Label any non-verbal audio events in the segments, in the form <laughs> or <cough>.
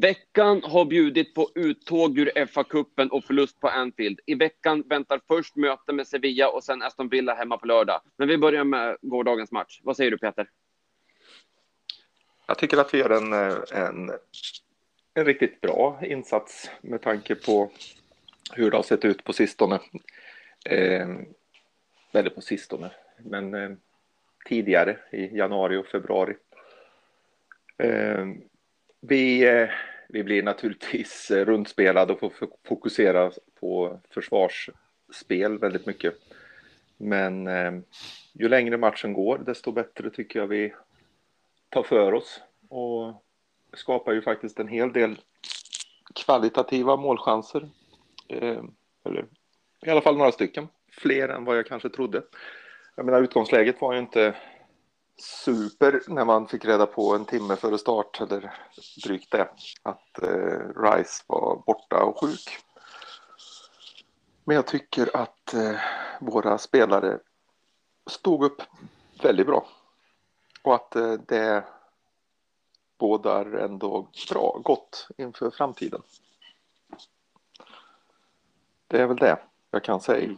Veckan har bjudit på uttåg ur FA-cupen och förlust på Anfield. I veckan väntar först möte med Sevilla och sen Aston Villa hemma på lördag. Men vi börjar med gårdagens match. Vad säger du Peter? Jag tycker att vi gör en, en, en riktigt bra insats med tanke på hur det har sett ut på sistone. Eh, eller på sistone, men eh, tidigare i januari och februari. Eh, vi, eh, vi blir naturligtvis eh, rundspelade och får fokusera på försvarsspel väldigt mycket. Men eh, ju längre matchen går, desto bättre tycker jag vi tar för oss och skapar ju faktiskt en hel del kvalitativa målchanser. eller i alla fall några stycken, fler än vad jag kanske trodde. Jag menar utgångsläget var ju inte super när man fick reda på en timme före start, eller drygt det, att eh, Rice var borta och sjuk. Men jag tycker att eh, våra spelare stod upp väldigt bra. Och att eh, det bådar ändå bra, gott inför framtiden. Det är väl det jag kan säga.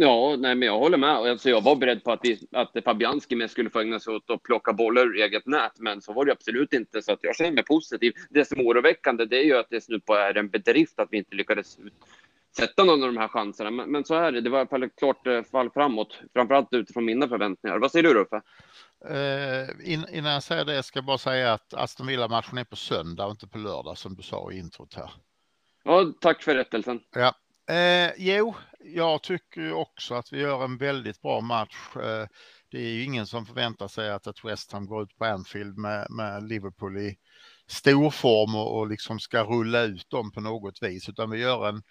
Ja, nej, men jag håller med. Alltså, jag var beredd på att, att Fabianski mest skulle få ägna sig åt att plocka bollar ur eget nät, men så var det absolut inte. Så att jag känner mig positiv. Det som är oroväckande det är ju att det snudd på är en bedrift att vi inte lyckades sätta någon av de här chanserna. Men, men så är det. Det var i alla fall ett klart eh, fall framåt, framförallt utifrån mina förväntningar. Vad säger du Ruffe? Uh, innan jag säger det ska jag bara säga att Aston Villa-matchen är på söndag och inte på lördag som du sa i introt här. Ja, tack för rättelsen. Ja, Eh, jo, jag tycker också att vi gör en väldigt bra match. Eh, det är ju ingen som förväntar sig att ett West Ham går ut på Anfield med, med Liverpool i stor form och, och liksom ska rulla ut dem på något vis, utan vi gör en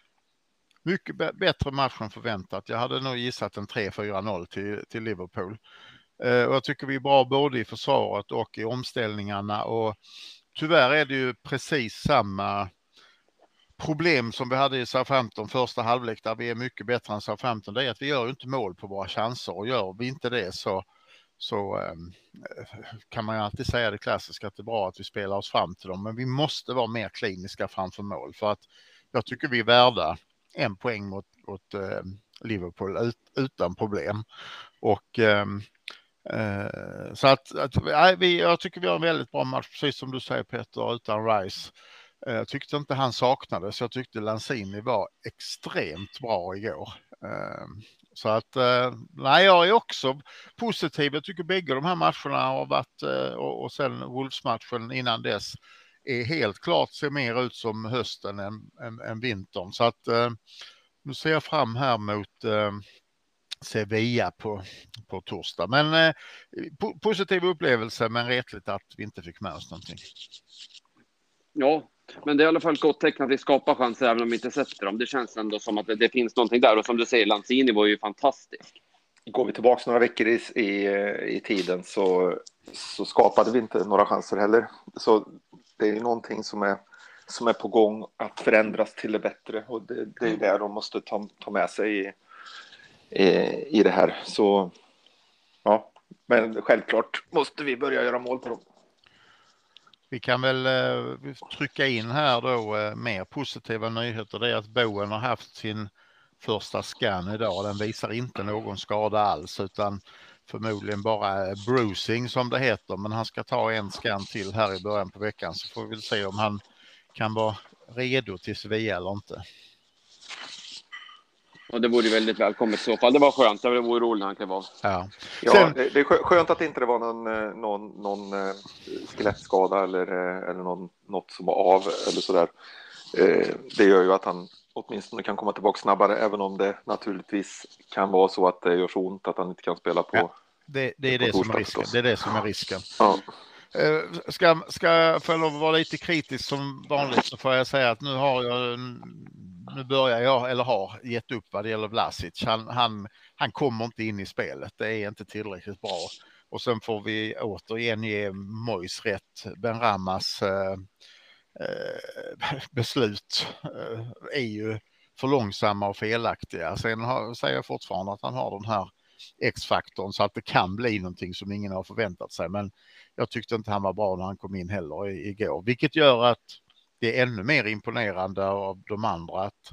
mycket bättre match än förväntat. Jag hade nog gissat en 3-4-0 till, till Liverpool. Eh, och jag tycker vi är bra både i försvaret och i omställningarna och tyvärr är det ju precis samma problem som vi hade i Southampton första halvlek där vi är mycket bättre än Southampton, det är att vi gör inte mål på våra chanser och gör vi inte det så, så um, kan man ju alltid säga det klassiska att det är bra att vi spelar oss fram till dem, men vi måste vara mer kliniska framför mål för att jag tycker vi är värda en poäng mot, mot uh, Liverpool ut, utan problem. Och um, så att, att nej, vi, jag tycker vi har en väldigt bra match, precis som du säger Peter, utan Rice. Eh, jag tyckte inte han saknades. Jag tyckte Lanzini var extremt bra igår. Ehm, så att eh, nej, jag är också positiv. Jag tycker bägge de här matcherna har varit eh, och sen Wolves-matchen innan dess är helt klart ser mer ut som hösten än, än, än vintern. Så att nu ser jag fram här mot Sevilla på, på torsdag. Men po positiv upplevelse, men retligt att vi inte fick med oss någonting. Ja, men det är i alla fall ett gott tecken att vi skapar chanser även om vi inte sätter dem. Det känns ändå som att det, det finns någonting där. Och som du säger, Lanzini var ju fantastisk. Går vi tillbaka några veckor i, i, i tiden så, så skapade vi inte några chanser heller. Så det är någonting som är, som är på gång att förändras till det bättre. Och det, det är det de måste ta, ta med sig i, i, i det här. Så ja, men självklart måste vi börja göra mål på dem. Vi kan väl eh, trycka in här då eh, mer positiva nyheter. Det är att Boen har haft sin första scan idag. Den visar inte någon skada alls utan förmodligen bara eh, bruising som det heter. Men han ska ta en scan till här i början på veckan så får vi se om han kan vara redo till Sevilla eller inte. Och det vore väldigt välkommet i så fall. Det var skönt. Jag var orolig när han klev av. Ja, ja Sen... det, det, är skönt att det inte var någon, eh, någon, någon eh, skelettskada eller, eh, eller någon, något som var av eller sådär. Det gör ju att han åtminstone kan komma tillbaka snabbare, även om det naturligtvis kan vara så att det gör så ont att han inte kan spela på. Ja, det, det, är det, som är risken. det är det som är risken. Ja. Eh, ska, ska, får jag lov att vara lite kritisk som vanligt så får jag säga att nu har jag nu börjar jag, eller har, gett upp vad det gäller Vlasic. Han, han, han kommer inte in i spelet. Det är inte tillräckligt bra. Och sen får vi återigen ge Mois rätt. Ben Ramas eh, eh, <laughs> beslut eh, är ju för långsamma och felaktiga. Sen har, säger jag fortfarande att han har den här X-faktorn så att det kan bli någonting som ingen har förväntat sig. Men jag tyckte inte han var bra när han kom in heller igår, vilket gör att det är ännu mer imponerande av de andra att,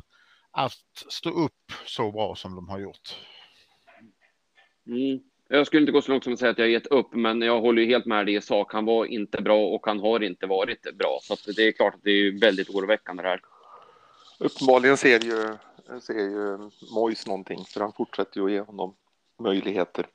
att stå upp så bra som de har gjort. Mm. Jag skulle inte gå så långt som att säga att jag gett upp, men jag håller ju helt med dig i sak. Han var inte bra och han har inte varit bra, så det är klart att det är väldigt oroväckande det här. Uppenbarligen ser ju, ser ju Mois någonting, för han fortsätter ju att ge honom möjligheter.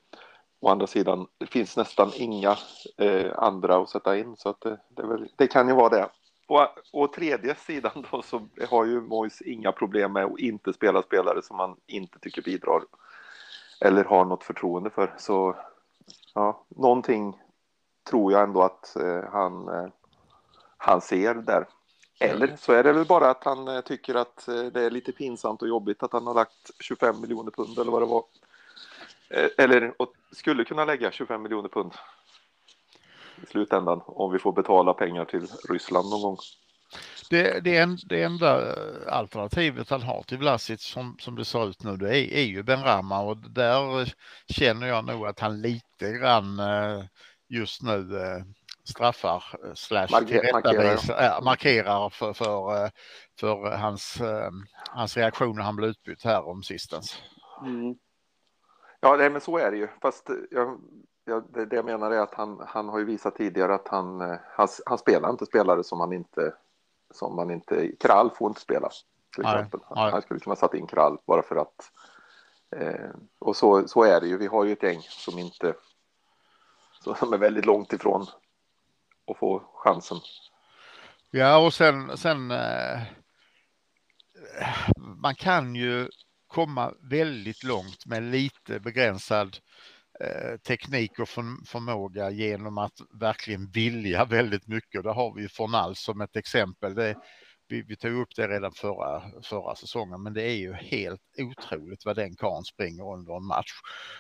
Å andra sidan, det finns nästan inga eh, andra att sätta in, så att eh, det, det, väl, det kan ju vara det. Och, och tredje sidan då så har ju Mois inga problem med att inte spela spelare som man inte tycker bidrar eller har något förtroende för. Så ja, någonting tror jag ändå att eh, han, eh, han ser där. Eller så är det väl bara att han eh, tycker att eh, det är lite pinsamt och jobbigt att han har lagt 25 miljoner pund eller vad det var. Eh, eller skulle kunna lägga 25 miljoner pund i slutändan om vi får betala pengar till Ryssland någon gång. Det, det, en, det enda alternativet han har till Vlasic som, som det ser ut nu det är, är ju Ben Rama och där känner jag nog att han lite grann just nu straffar slash Marker, markerar, markerar för, för, för hans, hans reaktion när han blev utbytt här om sistens. Mm. Ja, nej, men så är det ju. Fast jag, jag, det, det, jag menar är att han, han har ju visat tidigare att han, han, han spelar inte spelare som man inte, som man inte, Krall får inte spela till exempel. Nej, nej. Han skulle kunna satt in Krall bara för att, eh, och så, så är det ju. Vi har ju ett gäng som inte, som är väldigt långt ifrån att få chansen. Ja, och sen, sen eh, man kan ju komma väldigt långt med lite begränsad eh, teknik och förmåga genom att verkligen vilja väldigt mycket. Där har vi Fornal som ett exempel. Det, vi, vi, tog upp det redan förra, förra säsongen, men det är ju helt otroligt vad den karln springer under en match.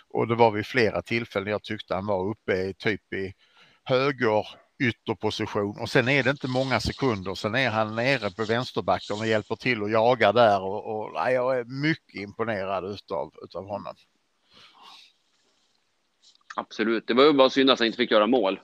Och det var vid flera tillfällen jag tyckte han var uppe i typ i höger ytterposition och sen är det inte många sekunder. Sen är han nere på vänsterbacken och hjälper till att jaga där och, och nej, jag är mycket imponerad utav, utav honom. Absolut, det var ju bara synd att han inte fick göra mål.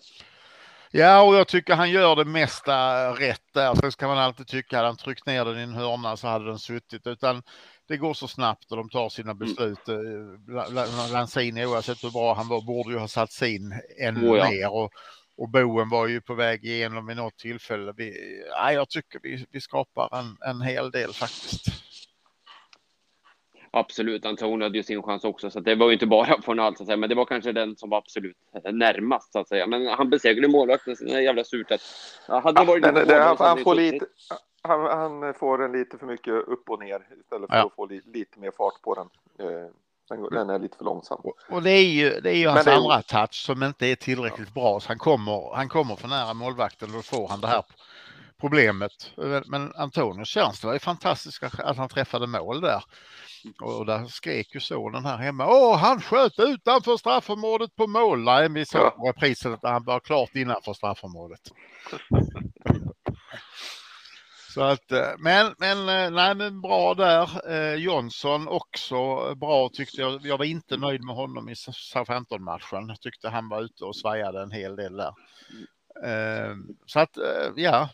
Ja, och jag tycker han gör det mesta rätt där. Sen ska man alltid tycka, hade han tryckt ner den i en hörna så hade den suttit. Utan det går så snabbt och de tar sina mm. beslut. Mm. Lanzini, oavsett hur bra han var, borde ju ha satt sin ännu oh, ja. mer. Och, och Boen var ju på väg igenom vid något tillfälle. Vi, ja, jag tycker vi, vi skapar en, en hel del faktiskt. Absolut, Antonio hade ju sin chans också, så det var ju inte bara <laughs> från allt, så att säga, men det var kanske den som var absolut närmast, så att säga. Men han besegrade målvakten, det är jävla surt att... Hade ja, varit det, det, han, han, får lite, han, han, får en lite för mycket upp och ner istället för ja. att få li, lite mer fart på den. Eh, den är lite för långsam. Och det är ju, det är ju hans andra touch som inte är tillräckligt ja. bra. Så han kommer, han kommer för nära målvakten och då får han det här problemet. Men Antonios tjänst var ju fantastiskt att han träffade mål där. Och där skrek ju sonen här hemma. Åh, han sköt utanför straffområdet på mål. Nej, vi såg på reprisen att han var klart innanför straffområdet. <laughs> Så att, eh, men, men, eh, nej, men bra där. Eh, Jonsson också bra tyckte jag. Jag var inte nöjd med honom i Southampton-matchen. Jag tyckte han var ute och svajade en hel del där. Eh, så att, eh, ja.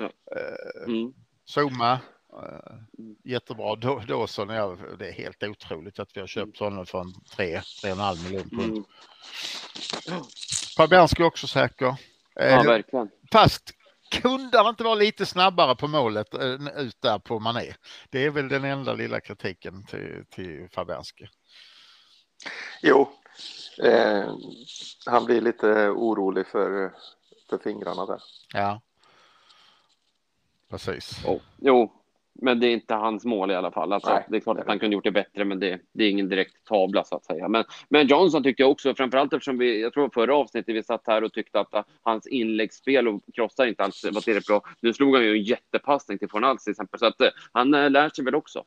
Eh, mm. Zuma, jättebra. Dawson, ja, det är helt otroligt att vi har köpt honom för en 3-3,5 miljoner pund. Mm. Fabianski också säker. Ja, verkligen. Fast kunde han inte vara lite snabbare på målet äh, ut där på Mané? Det är väl den enda lilla kritiken till, till Fabianski. Jo, eh, han blir lite orolig för, för fingrarna där. Ja, precis. Oh. Jo, men det är inte hans mål i alla fall. Alltså, Nej, det är klart att han kunde gjort det bättre, men det, det, är ingen direkt tavla så att säga. Men, men Johnson tyckte jag också, framförallt eftersom vi, jag tror förra avsnittet vi satt här och tyckte att hans inläggsspel och krossar inte alls var tillräckligt bra. Nu slog han ju en jättepassning till Fornals till exempel, så att uh, han uh, lär sig väl också.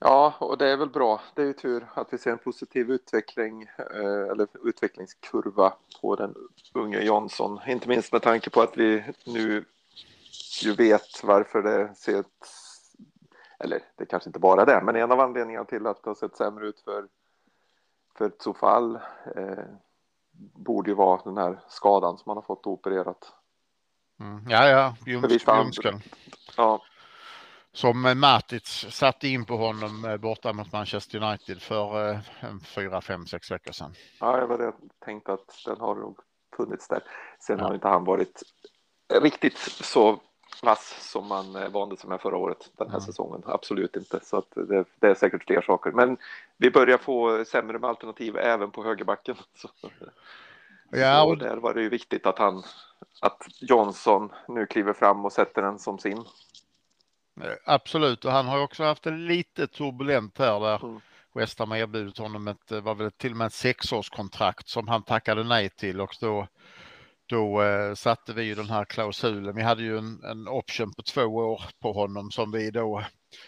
Ja, och det är väl bra. Det är ju tur att vi ser en positiv utveckling eh, eller utvecklingskurva på den unge Johnson. Inte minst med tanke på att vi nu ju vet varför det ser eller det kanske inte bara det, men en av anledningarna till att det har sett sämre ut för för Tsofall eh, borde ju vara den här skadan som han har fått opererat. Mm. Ja, ja, ljumsken. Ja. Som Matic satte in på honom eh, borta mot Manchester United för eh, fyra, fem, sex veckor sedan. Ja, jag var det tänkte att den har nog funnits där. Sen ja. har inte han varit riktigt så vass som man eh, vande sig med förra året den här mm. säsongen. Absolut inte, så att det, det, är säkert fler saker. Men vi börjar få sämre med alternativ även på högerbacken. <laughs> Så, ja, och... där var det ju viktigt att han, att Johnson nu kliver fram och sätter den som sin. Eh, absolut, och han har också haft en lite turbulent här där mm. West Ham erbjudit honom ett, var väl till och med ett sexårskontrakt som han tackade nej till och då då eh, satte vi ju den här klausulen. Vi hade ju en, en option på två år på honom som vi då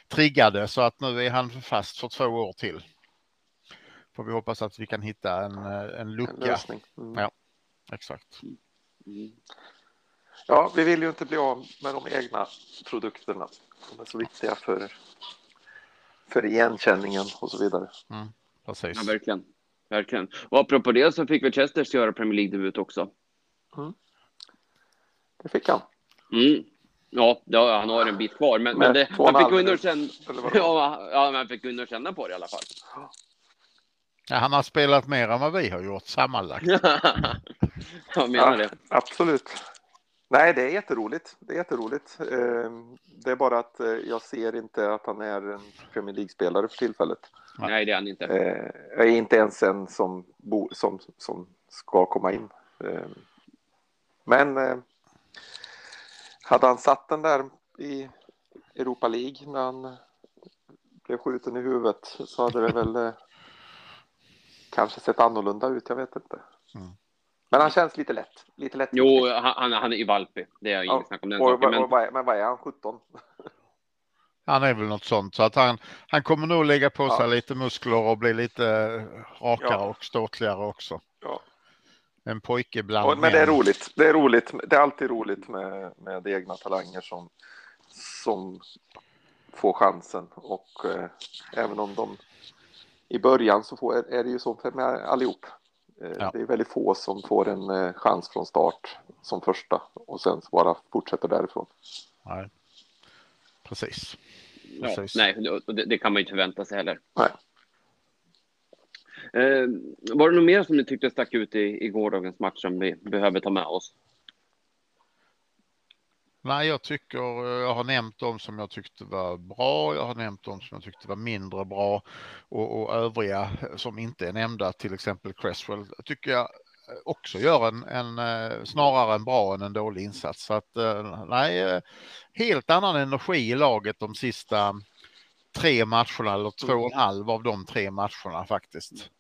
triggade så att nu är han fast för två år till. Får vi hoppas att vi kan hitta en, eh, en lucka. En mm. Ja, exakt. Mm. Ja, vi vill ju inte bli av med de egna produkterna. De är så viktiga för, för igenkänningen och så vidare. Mm, precis. Ja, verkligen. Verkligen. Och apropå det så fick vi Chesters göra Premier League-debut också. Mm. Det fick han. Mm. Ja, ja, han har en bit kvar, men, men det, han fick gå in och känna, ja, ja, han fick gå in och känna på det i alla fall. Ja, han har spelat mer än vad vi har gjort sammanlagt. <laughs> jag menar det. absolut. Nej, det är jätteroligt. Det är jätteroligt. Ehm, det är bara att eh, jag ser inte att han är en Premier League-spelare för tillfället. Nej, det är han inte. Eh, jag är inte ens en som, som, som ska komma in. Men eh, hade han satt den där i Europa League när han blev skjuten i huvudet så hade det väl eh, kanske sett annorlunda ut. Jag vet inte. Mm. Men han känns lite lätt. Lite lätt. Jo, han, han är i valpig. Det är inget snack om den och, saken. Men... Och, och, men vad är han? 17? Han är väl något sånt så att han, han kommer nog lägga på sig ja. lite muskler och bli lite rakare ja. och ståtligare också. Ja. En pojke bland Men det är roligt. Det är roligt. Det är alltid roligt med, med egna talanger som, som får chansen. Och eh, även om de i början så får, är det ju så med allihop. Eh, ja. Det är väldigt få som får en eh, chans från start som första och sen bara fortsätter därifrån. Nej. Precis. Precis. Ja, nej, det, det, kan man ju inte förvänta sig heller. Nej. Eh, var det något mer som ni tyckte stack ut i, i gårdagens match som vi behöver ta med oss? Nej, jag tycker eh, jag har nämnt de som jag tyckte var bra. Jag har nämnt de som jag tyckte var mindre bra och, och övriga som inte är nämnda, till exempel Cresswell, tycker jag också gör en, en eh, snarare en bra än en dålig insats. Så att eh, nej, helt annan energi i laget de sista tre matcherna eller två och en halv av de tre matcherna faktiskt.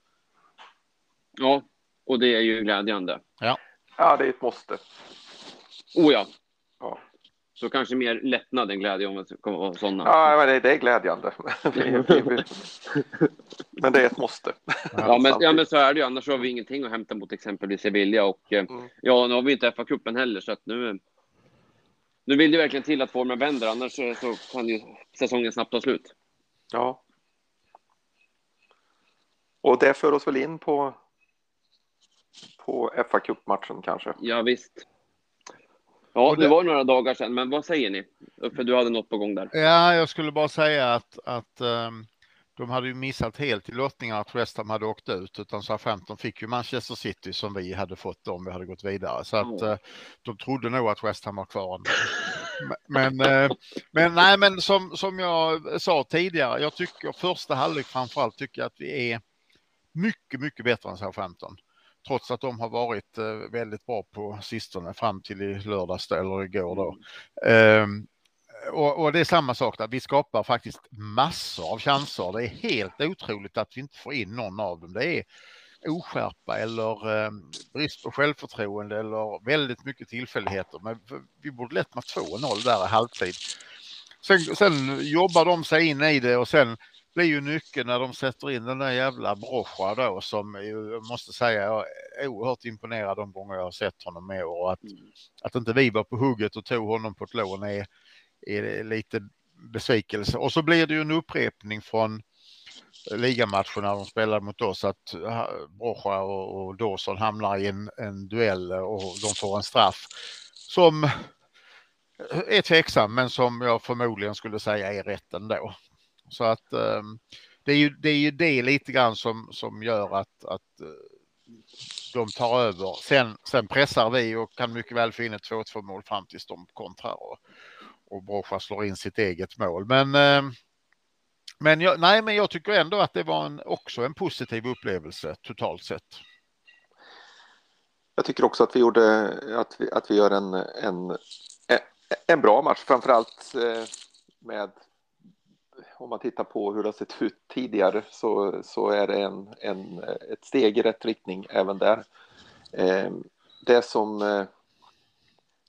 Ja, och det är ju glädjande. Ja, ja det är ett måste. Oh ja. ja. Så kanske mer lättnad än glädje om det kommer vara sådana. Ja, men det, det är glädjande. <laughs> men det är ett måste. Ja men, ja, men så är det ju. Annars har vi ingenting att hämta mot exempelvis Sevilla och eh, mm. ja, nu har vi inte FA-cupen heller så att nu. Nu vill det verkligen till att formen vänder, annars så, så kan ju säsongen snabbt ta slut. Ja. Och det för oss väl in på på fa Cup-matchen kanske. Ja, visst. Ja, det... det var några dagar sedan, men vad säger ni? För du hade något på gång där. Ja, jag skulle bara säga att, att um, de hade ju missat helt i lottningen att West Ham hade åkt ut, utan SA-15 fick ju Manchester City som vi hade fått om vi hade gått vidare. Så att mm. uh, de trodde nog att West Ham var kvar. men, uh, men nej, men som, som jag sa tidigare, jag tycker första halvlek framförallt tycker jag att vi är mycket, mycket bättre än SA-15 trots att de har varit eh, väldigt bra på sistone fram till i lördags eller igår då. Mm. Och, och, det är samma sak där. Vi skapar faktiskt massor av chanser. Det är helt otroligt att vi inte får in någon av dem. Det är oskärpa eller eh, brist på självförtroende eller väldigt mycket tillfälligheter. Men vi borde lätt med 2-0 där i halvtid. Sen, sen jobbar de sig in i det och sen blir ju nyckeln när de sätter in den där jävla Brocha då som jag måste säga jag är oerhört imponerad de gånger jag har sett honom med och att, mm. att inte vi var på hugget och tog honom på ett lån är, är lite besvikelse. Och så blir det ju en upprepning från ligamatcher när de spelade mot oss att Brocha och, och Dawson hamnar i en, en duell och de får en straff som är tveksam men som jag förmodligen skulle säga är rätt ändå. Så att ehm, det är ju det, är ju det lite grann som, som gör att, att eh, de tar över. Sen, sen pressar vi och kan mycket väl få in ett 2-2 mål fram tills de kontrar och, och Brocha slår in sitt eget mål. Men, ehm, men, jag, nej, men jag tycker ändå att det var en, också en positiv upplevelse totalt sett. Jag tycker också att vi gjorde att vi, att vi gör en, en, en bra match, framförallt eh, med om man tittar på hur det har sett ut tidigare så, så är det en, en, ett steg i rätt riktning även där. Eh, det som eh,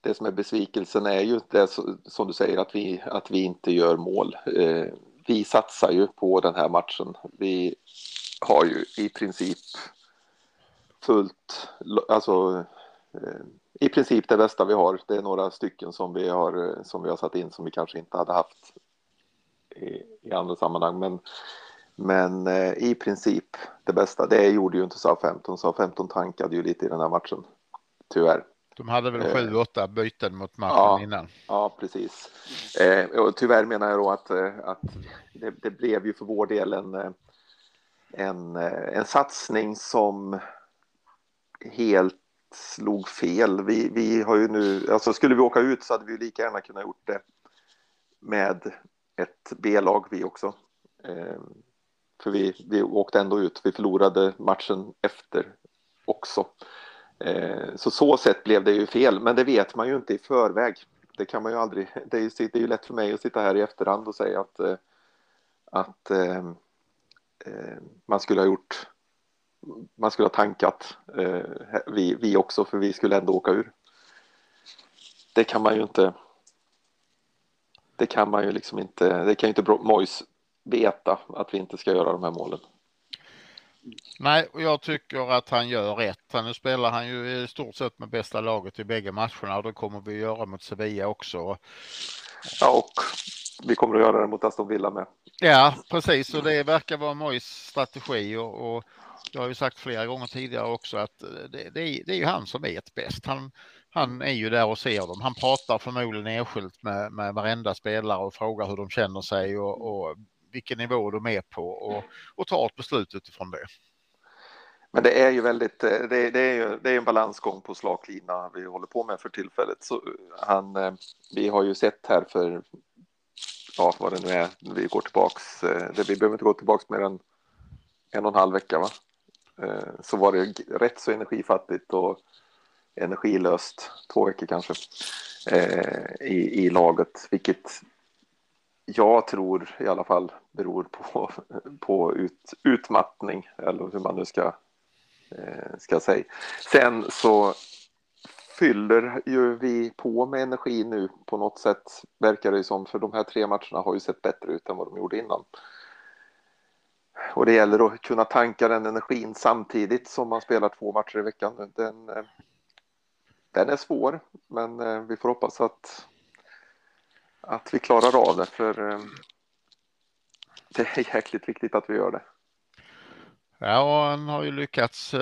det som är besvikelsen är ju det som du säger att vi, att vi inte gör mål. Ehm, vi satsar ju på den här matchen. Vi har ju i princip fullt, alltså eh, i princip det bästa vi har. Det är några stycken som vi har, eh, som vi har satt in som vi kanske inte hade haft i, i andra sammanhang. Men, men eh, i princip det bästa. Det gjorde ju inte SA-15. SA-15 tankade ju lite i den här matchen. Tyvärr. De hade väl sju, eh, åtta byten mot matchen ja, innan. Ja, precis. Eh, och tyvärr menar jag då att, eh, att det, det, blev ju för vår del en, eh, en, en satsning som helt slog fel. Vi, vi har ju nu, alltså skulle vi åka ut så hade vi lika gärna kunnat gjort det med ett B-lag vi också. Eh, för vi, vi åkte ändå ut, vi förlorade matchen efter också. Eh, så så sätt blev det ju fel, men det vet man ju inte i förväg. Det kan man ju aldrig, <laughs> det är ju, det är ju lätt för mig att sitta här i efterhand och säga att, eh, att eh, man skulle ha gjort man skulle ha tankat eh, vi, vi också för vi skulle ändå åka ur. Det kan man ju inte. Det kan man ju liksom inte. Det kan ju inte Mois veta att vi inte ska göra de här målen. Nej, och jag tycker att han gör rätt. Nu spelar han ju i stort sett med bästa laget i bägge matcherna och det kommer vi göra mot Sevilla också. Ja, och vi kommer att göra det mot Aston Villa med. Ja, precis. Och det verkar vara Mois strategi och, och jag har ju sagt flera gånger tidigare också att det, det, är, det är ju han som vet bäst. Han, han är ju där och ser dem. Han pratar förmodligen enskilt med, med varenda spelare och frågar hur de känner sig och, och vilken nivå de är på och, och tar ett beslut utifrån det. Men det är ju väldigt, eh, det, det, är ju det är en balansgång på slak lina vi håller på med för tillfället. Så eh, han, eh, vi har ju sett här för, ja vad det nu är, vi går tillbaks, det, vi behöver inte gå tillbaks mer än en och en halv vecka va? Så var det rätt så energifattigt och energilöst, två veckor kanske, eh, i, i laget, vilket jag tror i alla fall beror på, <laughs> på ut, utmattning, eller hur man nu ska, eh, ska säga. Sen så fyller ju vi på med energi nu på något sätt, verkar det ju som, för de här tre matcherna har ju sett bättre ut än vad de gjorde innan. Och det gäller att kunna tanka den energin samtidigt som man spelar två matcher i veckan. Den, eh, den är svår, men eh, vi får hoppas att, att vi klarar av det, för eh, det är jäkligt viktigt att vi gör det. Ja, och han har ju lyckats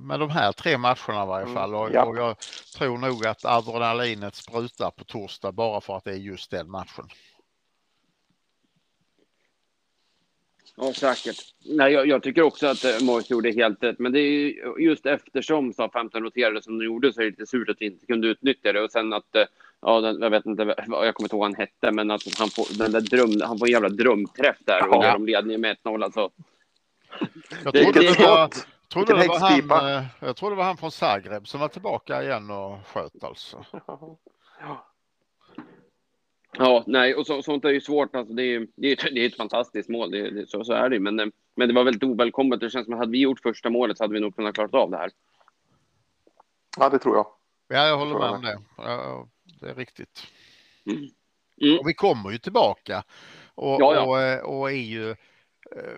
med de här tre matcherna i varje mm, fall. Och, ja. och jag tror nog att adrenalinet sprutar på torsdag bara för att det är just den matchen. Ja, säkert. Nej, jag, jag tycker också att eh, Morris gjorde helt rätt, men det är just eftersom sa 15 noterade som de gjorde så är det lite surt att vi inte kunde utnyttja det och sen att eh, ja, den, jag vet inte, jag kommer inte ihåg vad han hette, men att han får den där dröm, han får en jävla drömträff där ja. och när de ledningen med 1-0 alltså. Jag trodde det, det var, trodde det var han, eh, jag trodde det var han från Zagreb som var tillbaka igen och sköt alltså. <laughs> Ja. Ja, nej, och så, sånt är ju svårt. Alltså, det, är, det, är, det är ett fantastiskt mål, det, det, så, så är det men, men det var väldigt ovälkommet. Det känns som att hade vi gjort första målet så hade vi nog kunnat klara av det här. Ja, det tror jag. Ja, jag håller med om det. Ja, det är riktigt. Mm. Mm. Och vi kommer ju tillbaka och, ja, ja. och, eh, och är ju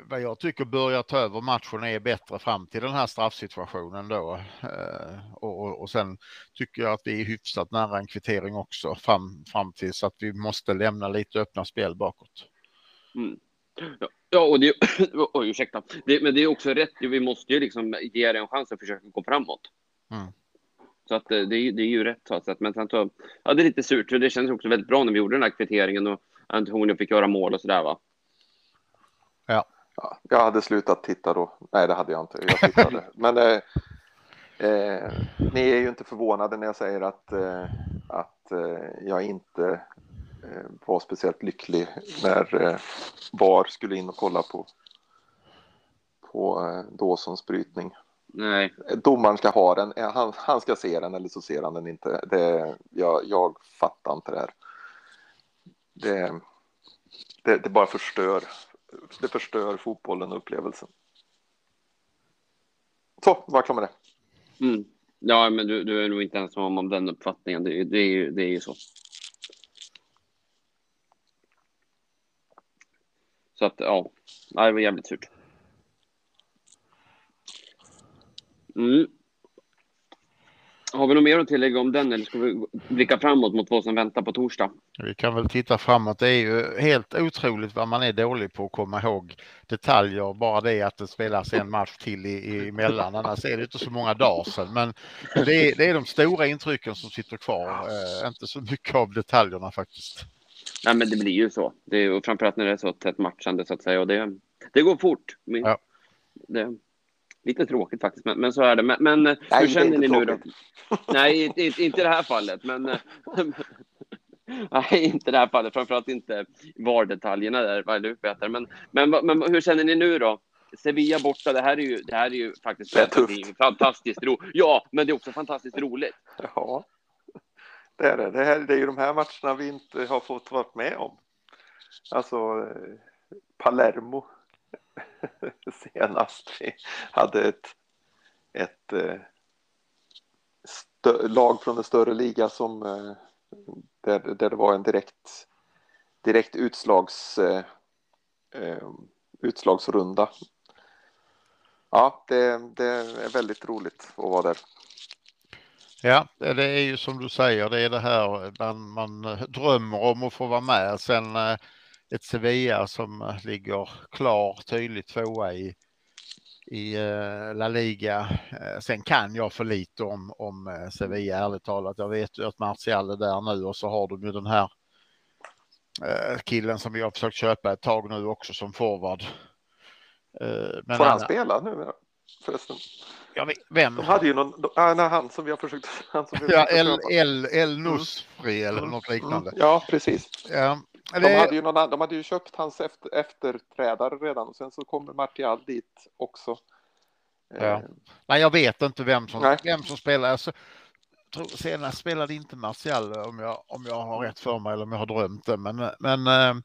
vad jag tycker börjar ta över matchen är bättre fram till den här straffsituationen då. Eh, och, och, och sen tycker jag att vi är hyfsat nära en kvittering också fram, fram till så att vi måste lämna lite öppna spel bakåt. Mm. Ja, och det, <clears throat> oj, ursäkta. Det, men det är också rätt. Vi måste ju liksom ge det en chans att försöka gå framåt. Mm. Så att eh, det, är, det är ju rätt så att Men sen så, ja, det är lite surt. Det känns också väldigt bra när vi gjorde den här kvitteringen och Antonio fick göra mål och så där va. Ja. ja. Jag hade slutat titta då. Nej, det hade jag inte. Jag tittade. <laughs> men eh, eh, ni är ju inte förvånade när jag säger att, eh, att eh, jag inte Eh, var speciellt lycklig när eh, VAR skulle in och kolla på, på eh, Dawsons brytning. Nej. Domaren ska ha den, han, han ska se den eller så ser han den inte. Det, jag, jag fattar inte det här. Det, det, det bara förstör. Det förstör fotbollen och upplevelsen. Så, var klar med det. Mm. Ja, men du, du är nog inte ensam om den uppfattningen. Det, det, är, ju, det är ju så. Så att ja, det var jävligt surt. Mm. Har vi något mer att tillägga om den eller ska vi blicka framåt mot vad som väntar på torsdag? Vi kan väl titta framåt. Det är ju helt otroligt vad man är dålig på att komma ihåg detaljer. Bara det att det spelas en match till i, emellan. Annars är det inte så många dagar sedan. Men det är, det är de stora intrycken som sitter kvar. Eh, inte så mycket av detaljerna faktiskt. Nej, men det blir ju så. Det är, och framförallt när det är så tätt matchande så att säga. Och det, det går fort. Men, ja. det, lite tråkigt faktiskt, men, men så är det. Men, men Nej, hur känner ni nu då? <laughs> Nej, inte, inte i det här fallet, men <laughs> Nej, inte i det här fallet. Framförallt inte VAR-detaljerna där, vad du Peter. Men, men, men hur känner ni nu då? Sevilla borta, det här är ju, det här är ju faktiskt det är tufft. fantastiskt roligt. Ja, men det är också fantastiskt roligt. Ja. Det är det. Det, här, det är ju de här matcherna vi inte har fått vara med om. Alltså eh, Palermo <laughs> senast. Vi hade ett, ett eh, lag från en större liga som eh, där, där det var en direkt, direkt utslags, eh, utslagsrunda. Ja, det, det är väldigt roligt att vara där. Ja, det är ju som du säger, det är det här man, man drömmer om att få vara med. Sen eh, ett Sevilla som eh, ligger klar tydligt tvåa i, i eh, La Liga. Sen kan jag för lite om, om Sevilla ärligt talat. Jag vet ju att Martial är där nu och så har de ju den här killen som vi har försökt köpa ett tag nu också som forward. Men Får han, han spela nu förresten? Ja, vem? De hade ju någon, äh, nej, han som vi har försökt. Han som vi har ja, El, El, El Nusfri mm. eller mm. något liknande. Mm. Ja, precis. Ja. De, hade ju någon, de hade ju köpt hans efter, efterträdare redan och sen så kommer Martial dit också. Ja. Eh. Nej, jag vet inte vem som, vem som spelar. Alltså, tror, senast spelade inte Martial om jag, om jag har rätt för mig eller om jag har drömt det. Men, men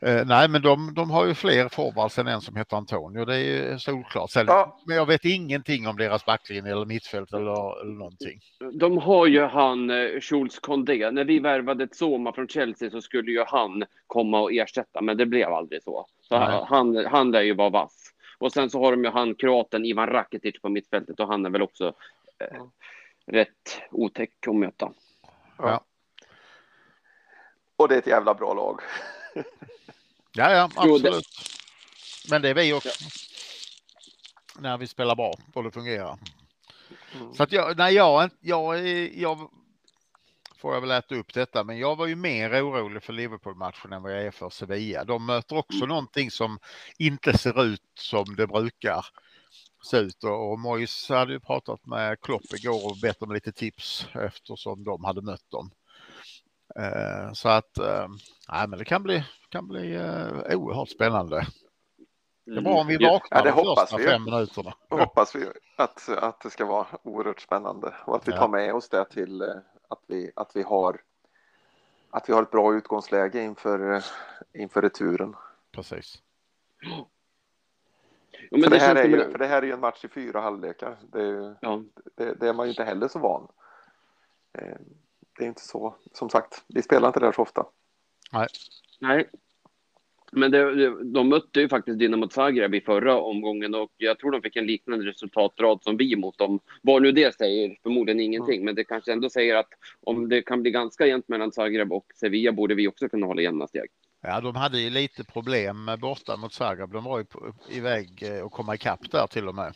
eh, nej, men de, de har ju fler forwards än en som heter Antonio. Det är ju solklart. Sen, ja. Men jag vet ingenting om deras backlinje eller mittfält eller, eller någonting. De har ju han eh, Schultz Condé. När vi värvade Zoma från Chelsea så skulle ju han komma och ersätta, men det blev aldrig så. så han, han lär ju vara vass. Och sen så har de ju han kroaten Ivan Rakitic på mittfältet och han är väl också eh, rätt otäck att möta. Ja. Och det är ett jävla bra lag. <laughs> Ja, ja, absolut. Men det är vi också. Ja. När vi spelar bra och det fungerar. Mm. Så att jag, nej, jag, jag, jag får jag väl äta upp detta, men jag var ju mer orolig för Liverpool-matchen än vad jag är för Sevilla. De möter också mm. någonting som inte ser ut som det brukar se ut och, och Mois hade ju pratat med Klopp igår och bett om lite tips eftersom de hade mött dem. Eh, så att, eh, nej, men det kan bli, kan bli eh, oerhört spännande. Det är bra om vi mm. vaknar ja, det de första vi. fem minuterna. Det hoppas vi att, att det ska vara oerhört spännande och att vi tar med oss det till att vi, att vi har att vi har ett bra utgångsläge inför, inför returen. Precis. Ja, för, det, det här är ju, för det här är ju en match i fyra halvlekar. Det, ja. det, det, är man ju inte heller så van det är inte så, som sagt, vi spelar inte där så ofta. Nej. Nej. Men det, de mötte ju faktiskt Dinamo Zagreb i förra omgången och jag tror de fick en liknande resultatrad som vi mot dem. Vad nu det säger, förmodligen ingenting, mm. men det kanske ändå säger att om det kan bli ganska jämnt mellan Zagreb och Sevilla borde vi också kunna hålla jämna steg. Ja, de hade ju lite problem borta mot Zagreb. De var ju på, iväg och komma ikapp där till och med.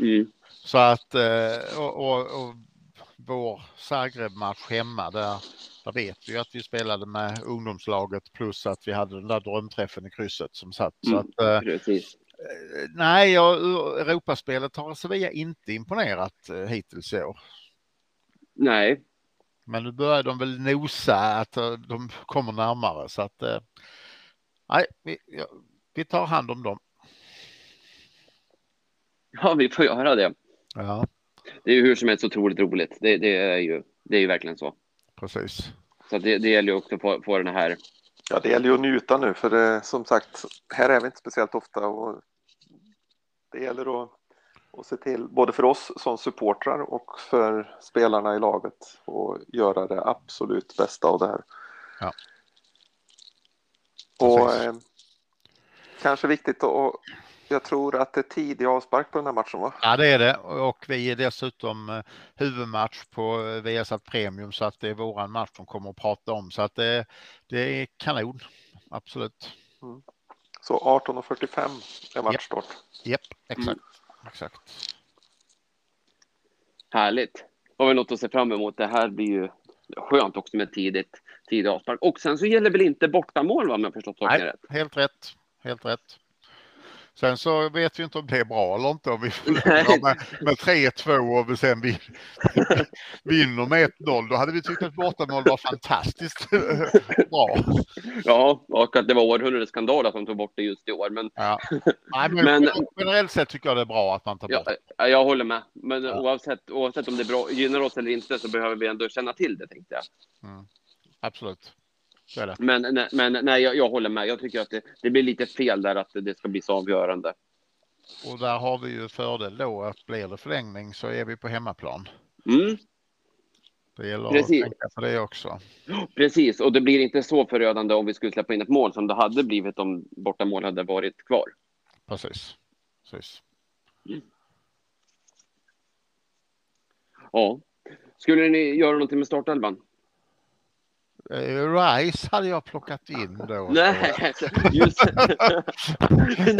Mm. Så att och, och, och vår Zagreb-match hemma där, där vet vi att vi spelade med ungdomslaget plus att vi hade den där drömträffen i krysset som satt. Så Mm, att, Precis. nej, jag, Europaspelet har Sevilla inte imponerat hittills i år. Nej, Men nu börjar de väl nosa att de kommer närmare så att nej, vi, vi tar hand om dem. ja, vi får göra det. Ja, Det är ju hur som helst otroligt roligt. Det, det är ju det är ju verkligen så. precis. Så det, det gäller ju också att få, få den här. Ja, det gäller ju att njuta nu för eh, som sagt, här är vi inte speciellt ofta och det gäller att, att se till, både för oss som supportrar och för spelarna i laget och göra det absolut bästa av det här. Ja. Och eh, kanske viktigt att jag tror att det är tidig avspark på den här matchen va? Ja, det är det och vi är dessutom eh, huvudmatch på eh, Viasat Premium så att det är våran match de kommer att prata om så att det, det är kanon. Absolut. Så 18.45 är matchstart. Japp, exakt. Exakt. Härligt. Har vi något att se fram emot. Det här blir ju skönt också med tidigt, tidigt avspark. Och sen så gäller väl inte bortamål va, om jag förstått saken Nej. rätt? Helt rätt. Helt rätt. Sen så vet vi inte om det är bra eller inte om vi <laughs> förlorar med, med 3-2 och vi sen vi, <laughs> vinner med 1-0. Då hade vi tyckt att bortamål var fantastiskt bra. Ja, och att det var århundradets skandal att de tog bort det just i år. Men Ja. Nej, men, Men- generellt sett tycker jag det är bra att man tar bort. ja, jag håller med. Men Ja. oavsett, oavsett om det är bra, gynnar oss eller inte så behöver vi ändå känna till det tänkte jag. Mm. Absolut. Men, nej, men nej, jag, jag håller med. Jag tycker att det, det blir lite fel där att det ska bli så avgörande. Och där har vi ju fördel då att blir det förlängning så är vi på hemmaplan. Mm, Det gäller Precis. att tänka på det också. precis, och det blir inte så förödande om vi skulle släppa in ett mål som det hade blivit om bortamål hade varit kvar. Precis. Precis. Ja. Skulle ni göra någonting med startelvan? Rice hade jag plockat in då. Nej, <laughs> just <laughs>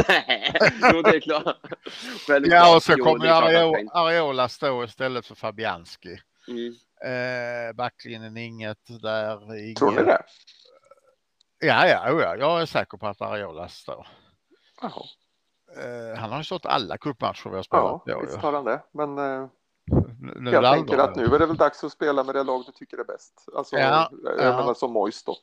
Nej, jo, det är klart. Självklart. Ja, och så kommer Areola stå istället för Fabianski. Mm. Eh, backlinjen inget där. Inget. Tror ni det? Ja, ja, ja, jag är säker på att Areola står. Jaha. Eh, han har ju stått alla cupmatcher vi har spelat. Ja, visst har han det. Men eh, Nu- jag tänker att nu är det väl dags att spela med det lag du tycker är bäst. Alltså, Ja, jag ja. menar som Mois då.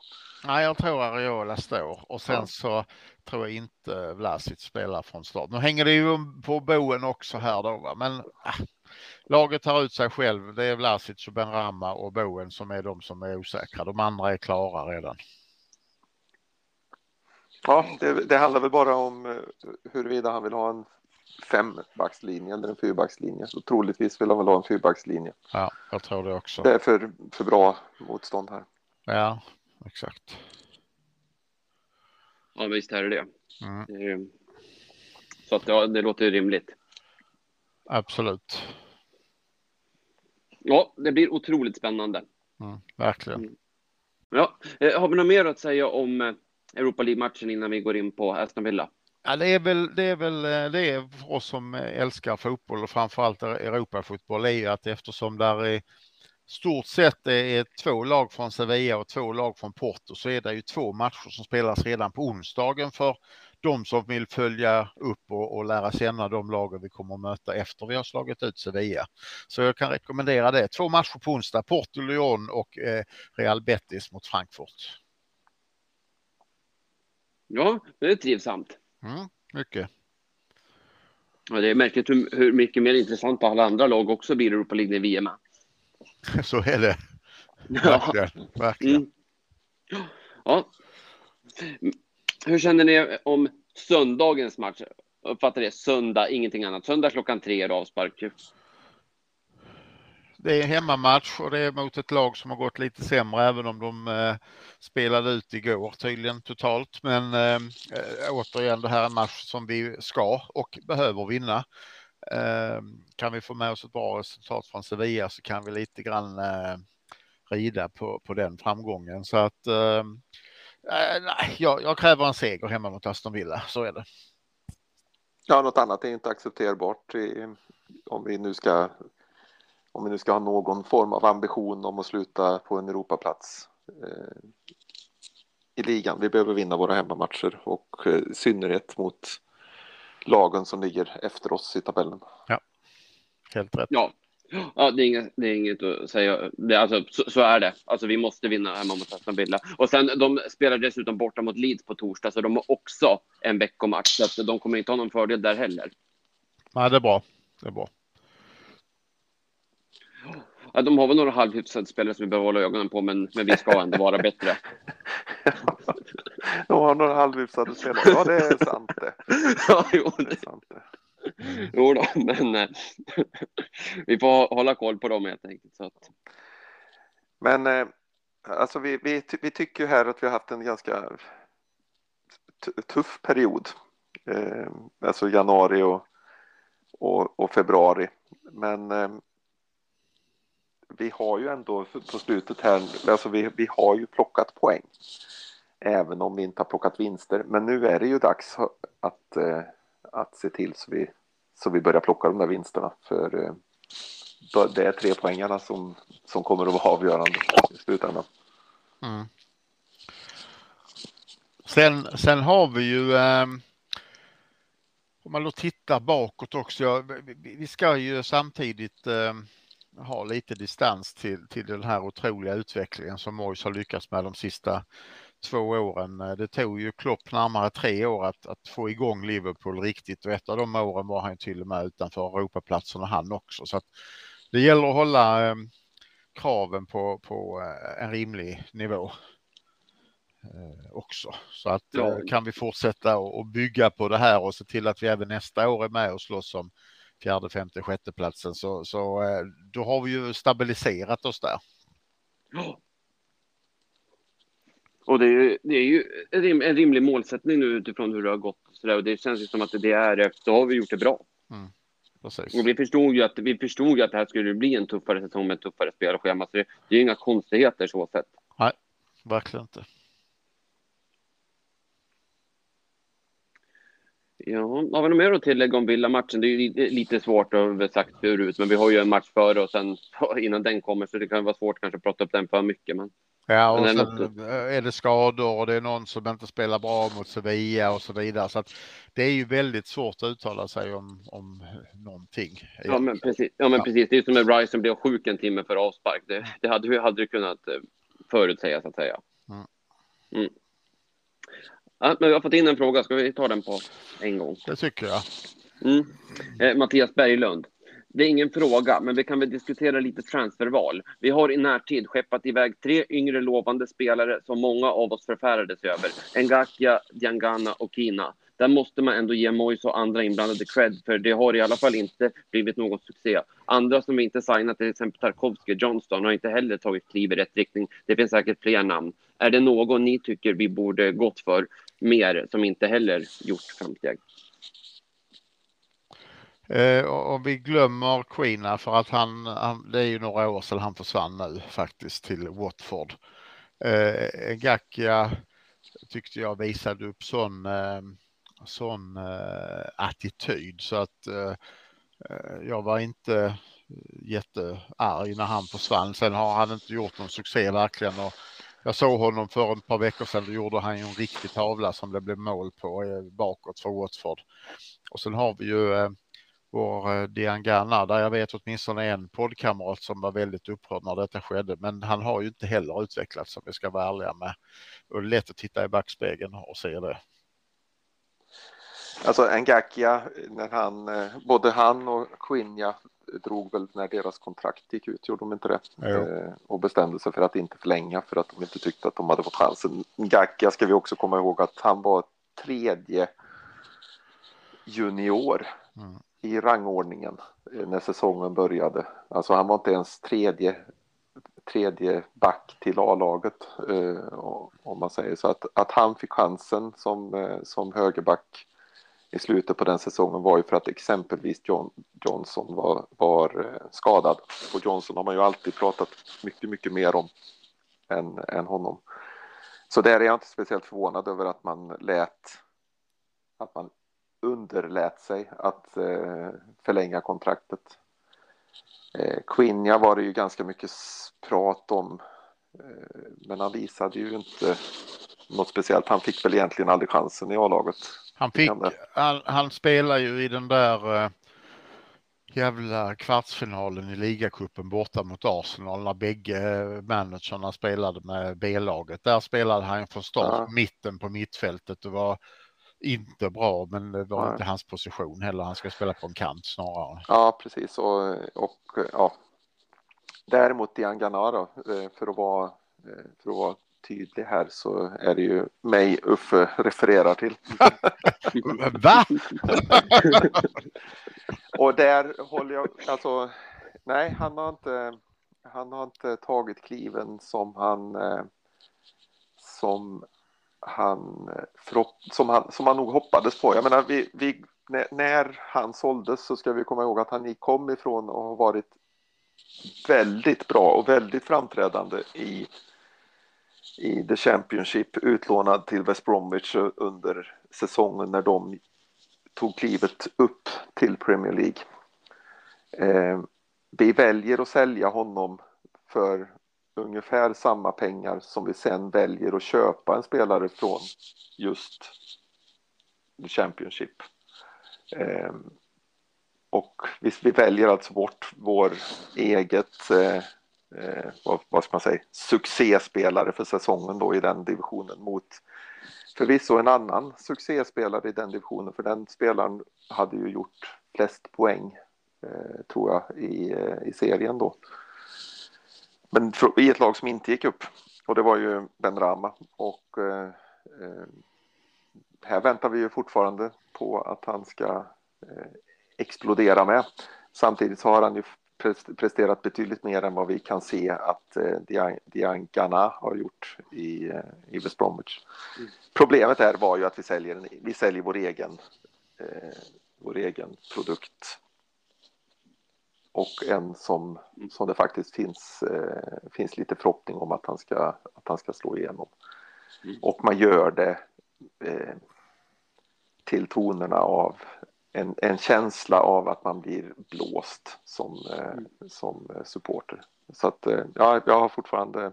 Nej, jag tror Areola står och sen Ja. så tror jag inte Vlasic spelar från start. Nu hänger det ju på boen också här då, va? men ah, laget tar ut sig själv. Det är Vlasic och Benrahma och boen som är de som är osäkra. De andra är klara redan. Ja, det, det handlar väl bara om eh, huruvida han vill ha en fembackslinje eller en fyrbackslinje. Så troligtvis vill han väl ha en fyrbackslinje. Ja, jag tror det också. Det är för, för bra motstånd här. Ja, exakt. Ja, visst är det det. Mm, Det är- Så att ja, det låter ju rimligt. absolut. Ja, det blir otroligt spännande. Mm, verkligen. Ja, eh, har vi något mer att säga om eh, Europa League-matchen innan vi går in på Aston Villa? Ja, det är väl det är väl eh, det är för oss som älskar fotboll och framförallt Europafotboll är ju att eftersom där är stort sett det är två lag från Sevilla och två lag från Porto så är det ju två matcher som spelas redan på onsdagen för de som vill följa upp och, och lära känna de lagen vi kommer att möta efter vi har slagit ut Sevilla. Så jag kan rekommendera det. Två matcher på onsdag, Porto, Lyon och eh, Real Betis mot Frankfurt. Ja, det är trivsamt. Mm, mycket. Ja, det är märkligt hur, hur mycket mer intressant alla andra lag också blir i Europa League när vi är med. Så är det. Ja. Verkligen. verkligen. Mm. ja. Hur känner ni om söndagens match? Uppfattar det söndag, ingenting annat. Söndag klockan tre är det avspark. Det är hemmamatch och det är mot ett lag som har gått lite sämre även om de eh, spelade ut igår tydligen totalt. Men eh, eh återigen, det här är en match som vi ska och behöver vinna. Eh, kan vi få med oss ett bra resultat från Sevilla så kan vi lite grann eh, rida på, på den framgången. Så att ehm, eh, nej, jag, jag, kräver en seger hemma mot Aston Villa, så är det. Ja, något annat är inte accepterbart i, om vi nu ska om vi nu ska ha någon form av ambition om att sluta på en Europaplats eh, i ligan. Vi behöver vinna våra hemmamatcher och eh, i synnerhet mot lagen som ligger efter oss i tabellen. Ja, helt rätt. Ja, Ja, det är inget, det är inget att säga. Det, alltså, så, så, är det. Alltså, vi måste vinna hemma mot Aston Villa. Och sen, de spelar dessutom borta mot Leeds på torsdag, så de har också en veckomatch. Så de kommer inte ha någon fördel där heller. Nej, det är bra. Det är bra. Ja, de har väl några halvhyfsade spelare som vi behöver hålla ögonen på, men, men vi ska ändå vara bättre. <laughs> de har några halvhyfsade spelare, ja det är sant det. <laughs> ja, jo, det är sant det. Jo då, men eh, <laughs> vi får hålla koll på dem helt enkelt. Så att... Men eh, alltså vi, vi, vi tycker här att vi har haft en ganska tuff period. Eh, alltså januari och, och, och februari. Men vi har ju ändå på slutet här, alltså vi, vi har ju plockat poäng. Även om vi inte har plockat vinster. Men nu är det ju dags att, eh, att se till så vi, så vi börjar plocka de där vinsterna. För eh, det är tre poängarna som, som kommer att vara avgörande i slutändan. Mm. Sen, sen har vi ju eh, om man då tittar bakåt också. Ja, vi, vi ska ju samtidigt eh, ha lite distans till, till den här otroliga utvecklingen som Mois har lyckats med de sista två åren. Det tog ju Klopp närmare tre år att, att få igång Liverpool riktigt och ett av de åren var han till och med utanför Europaplatserna han också. Så det gäller att hålla eh, kraven på, på eh, en rimlig nivå eh, också. Så att. Eh, kan vi fortsätta och bygga på det här och se till att vi även nästa år är med och slåss om fjärde, femte, sjätte platsen så, så eh, då har vi ju stabiliserat oss där. Ja. Och det är, det är ju en rimlig målsättning nu utifrån hur det har gått. Så där, och det känns ju som att det är, då har vi gjort det bra. Mm. Och vi förstod ju att vi förstod ju att det här skulle bli en tuffare säsong med ett tuffare spelschema. Så det, det är inga konstigheter så sett. Nej, verkligen inte. Ja, har vi något mer att tillägga om Villa-matchen? Det är ju lite svårt att ha sagt förut, men vi har ju en match före och sen <laughs> innan den kommer, så det kan vara svårt kanske att prata upp den för mycket. Men, ja, och men sen är det skador och det är någon som inte spelar bra mot Sevilla och så vidare. Så det är ju väldigt svårt att uttala sig om, om någonting. Ja, men precis. Ja, men precis. Det är som när Rice blev sjuk en timme för avspark. Det, det hade vi aldrig kunnat eh, förutsäga så att säga. Mm. Mm. Ja, men vi har fått in en fråga. Ska vi ta den på en gång? Det tycker jag. Mm. Eh, Mattias Berglund. Det är ingen fråga, men vi kan väl diskutera lite transferval. Vi har i närtid skeppat iväg tre yngre lovande spelare som många av oss förfärades över. Ngakia, Diangana och Kina. Där måste man ändå ge Moise och andra inblandade cred, för det har i alla fall inte blivit någon succé. Andra som inte signat, till exempel Tarkovsky Johnston, har inte heller tagit kliv i rätt riktning. Det finns säkert fler namn. Är det någon ni tycker vi borde gått för mer, som inte heller gjort framsteg? Eh, om vi glömmer Queena för att han, han, det är ju några år sedan han försvann nu faktiskt till Watford. Eh, Gakia tyckte jag visade upp sån eh, sån eh, attityd så att eh, eh, jag var inte jättearg när han försvann. Sen har han inte gjort någon succé verkligen och jag såg honom för ett par veckor sedan. Då gjorde han ju en riktig tavla som det blev mål på eh, bakåt för Watford. Och sen har vi ju eh, vår eh, Dian Diangana där jag vet åtminstone en poddkamrat som var väldigt upprörd när detta skedde. Men han har ju inte heller utvecklats om vi ska vara ärliga med. Och det är lätt att titta i backspegeln och se det. Alltså Ngakia, när han, både han och Quinja drog väl när deras kontrakt gick ut, gjorde de inte det? Eh, och bestämde sig för att inte förlänga för att de inte tyckte att de hade fått chansen. Ngakia ska vi också komma ihåg att han var tredje junior mm. i rangordningen eh, när säsongen började. Alltså han var inte ens tredje, tredje back till A-laget eh, om man säger så. Att, att han fick chansen som, eh, som högerback i slutet på den säsongen var ju för att exempelvis John, Johnson var, var eh, skadad. Och Johnson har man ju alltid pratat mycket, mycket mer om än, än honom. Så där är jag inte speciellt förvånad över att man lät att man underlät sig att eh, förlänga kontraktet. Eh, Quinja var det ju ganska mycket prat om eh, men han visade ju inte något speciellt. Han fick väl egentligen aldrig chansen i A-laget. Han, fick, han, han spelar ju i den där eh, jävla kvartsfinalen i ligacupen borta mot Arsenal när bägge managerna spelade med B-laget. Där spelade han från start ja. mitten på mittfältet. Det var inte bra, men det var ja. inte hans position heller. Han ska spela på en kant snarare. Ja, precis. Och, och ja. Däremot Dian Ganara, eh, för att vara, eh, för att vara tydlig här så är det ju mig Uffe refererar till. <laughs> Va? <laughs> och där håller jag, alltså, nej, han har inte, han har inte tagit kliven som han, eh, som han, som han, som han nog hoppades på. Jag menar, vi, vi, när han såldes så ska vi komma ihåg att han kom ifrån och har varit väldigt bra och väldigt framträdande i i The Championship utlånad till West Bromwich under säsongen när de tog klivet upp till Premier League. Eh, vi väljer att sälja honom för ungefär samma pengar som vi sen väljer att köpa en spelare från just The Championship. Eh, och vi, vi, väljer alltså bort vår eget eh, eh, vad, vad ska man säga, succéspelare för säsongen då i den divisionen mot förvisso en annan succéspelare i den divisionen för den spelaren hade ju gjort flest poäng eh, tror jag i, eh, i serien då. Men för, i ett lag som inte gick upp och det var ju Ben Rama och eh, eh här väntar vi ju fortfarande på att han ska eh, explodera med. Samtidigt så har han ju presterat betydligt mer än vad vi kan se att eh, Dian har gjort i, eh, i West Bromwich. Mm. Problemet är var ju att vi säljer, en, vi säljer vår, egen, eh, vår egen produkt och en som, mm. som det faktiskt finns, eh, finns lite förhoppning om att han ska, att han ska slå igenom. Mm. Och man gör det eh, till tonerna av en, en känsla av att man blir blåst som, eh, mm. som eh, supporter. Så att eh, ja, jag har fortfarande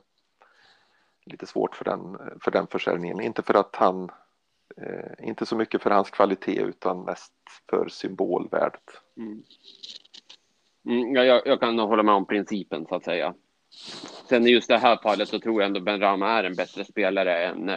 lite svårt för den, för den försäljningen. Inte för att han, eh, inte så mycket för hans kvalitet utan mest för symbolvärdet. Mm. Mm, jag, jag, kan hålla med om principen så att säga. Sen i just det här fallet så tror jag ändå Ben Rama är en bättre spelare än,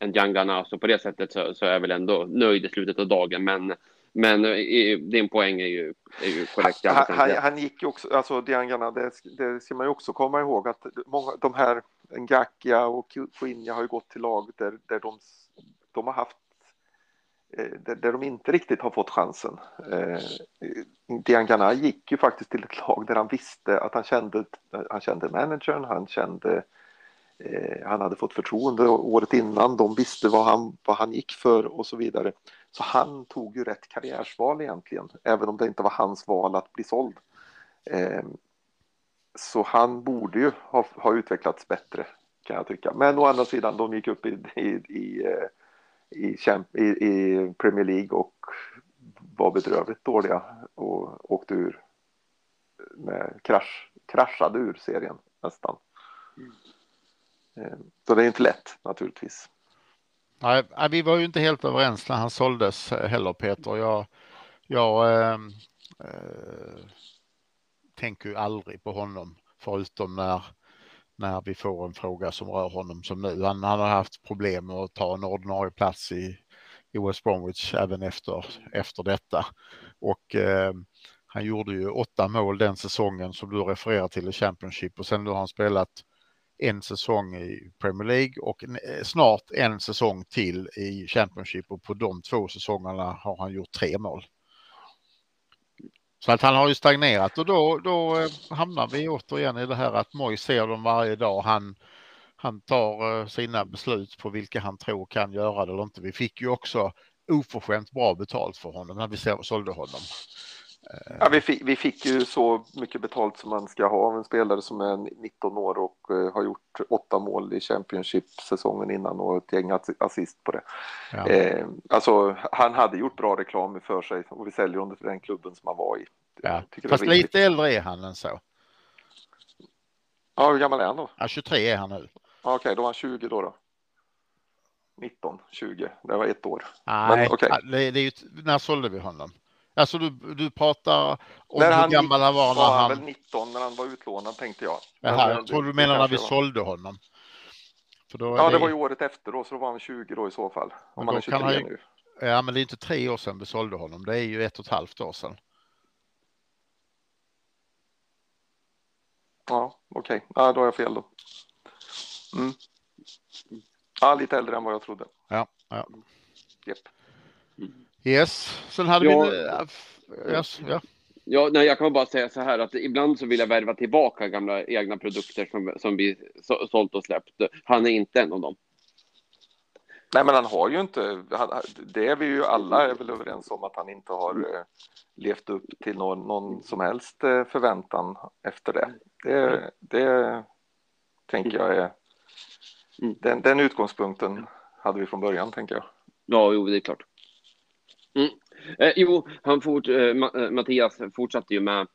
än Jangana, så på det sättet så, så är jag väl ändå nöjd i slutet av dagen. Men men eh, din poäng är ju, är ju korrekt. Han, han, han, gick ju också, alltså Diangana, det, det ska man ju också komma ihåg att många, de här Ngakia och Quinja har ju gått till lag där, där de, de har haft eh, där, där de inte riktigt har fått chansen. Eh, Diangana gick ju faktiskt till ett lag där han visste att han kände, han kände managern, han kände eh, han hade fått förtroende året innan, de visste vad han, vad han gick för och så vidare. Så han tog ju rätt karriärsval egentligen, även om det inte var hans val att bli såld. Eh, så han borde ju ha, ha, utvecklats bättre kan jag tycka. Men å andra sidan, de gick upp i, i, i, eh, i, i, i Premier League och var bedrövligt dåliga och åkte ur med krasch, kraschade ur serien nästan. Mm. Ehm, så det är inte lätt naturligtvis. Nej, vi var ju inte helt överens när han såldes heller Peter. Jag, jag äh, äh, tänker ju aldrig på honom förutom när, när vi får en fråga som rör honom som nu. Han, han har haft problem med att ta en ordinarie plats i, i West Bromwich även efter, efter detta. Och äh, han gjorde ju åtta mål den säsongen som du refererar till i Championship och sen nu har han spelat en säsong i Premier League och eh, snart en säsong till i Championship och på de två säsongerna har han gjort tre mål. Så att han har ju stagnerat och då, då eh, hamnar vi återigen i det här att Moj ser dem varje dag. Han, han tar eh, sina beslut på vilka han tror kan göra det eller inte. Vi fick ju också oförskämt bra betalt för honom när vi sålde honom. Ja, vi, fick, vi fick ju så mycket betalt som man ska ha av en spelare som är 19 år och uh, har gjort åtta mål i Championship-säsongen innan och ett gäng assist på det. Ja. Eh, alltså, han hade gjort bra reklam för sig och vi säljer honom till den klubben som han var i. Ja. Fast lite äldre är han än så. Ja, hur gammal är han då? Ja, 23 är han nu. Okej, okay, då var han 20 då. då. 19, 20, det var ett år. Nej, Men, okay. det, det är ju, när sålde vi honom? Alltså du, du pratar om när hur gammal han var när han... väl 19 när han var utlånad tänkte jag. Jaha, jag tror du menar när vi var... sålde honom. ja, det... det... var ju året efter då, så då var han 20 då i så fall. Om han är 23 han... nu. Ja, men det är inte tre år sedan vi sålde honom. Det är ju ett och ett halvt år sedan. Ja, okej. Okay. Ja, då har jag fel då. Mm. Ja, lite äldre än vad jag trodde. Ja, ja. Yep. Yes, sen hade ja. vi... Yes, ja. Ja, nej, jag kan bara säga så här att ibland så vill jag värva tillbaka gamla egna produkter som, som vi så, sålt och släppt. Han är inte en av dem. Nej, men han har ju inte, det är vi ju alla är väl överens om att han inte har eh, levt upp till någon, någon som helst eh, förväntan efter det. Det, det tänker jag är, mm. den, den utgångspunkten hade vi från början tänker jag. Ja, jo, det är klart. Mm. Eh, jo, han fort, eh, eh Mattias fortsatte ju med,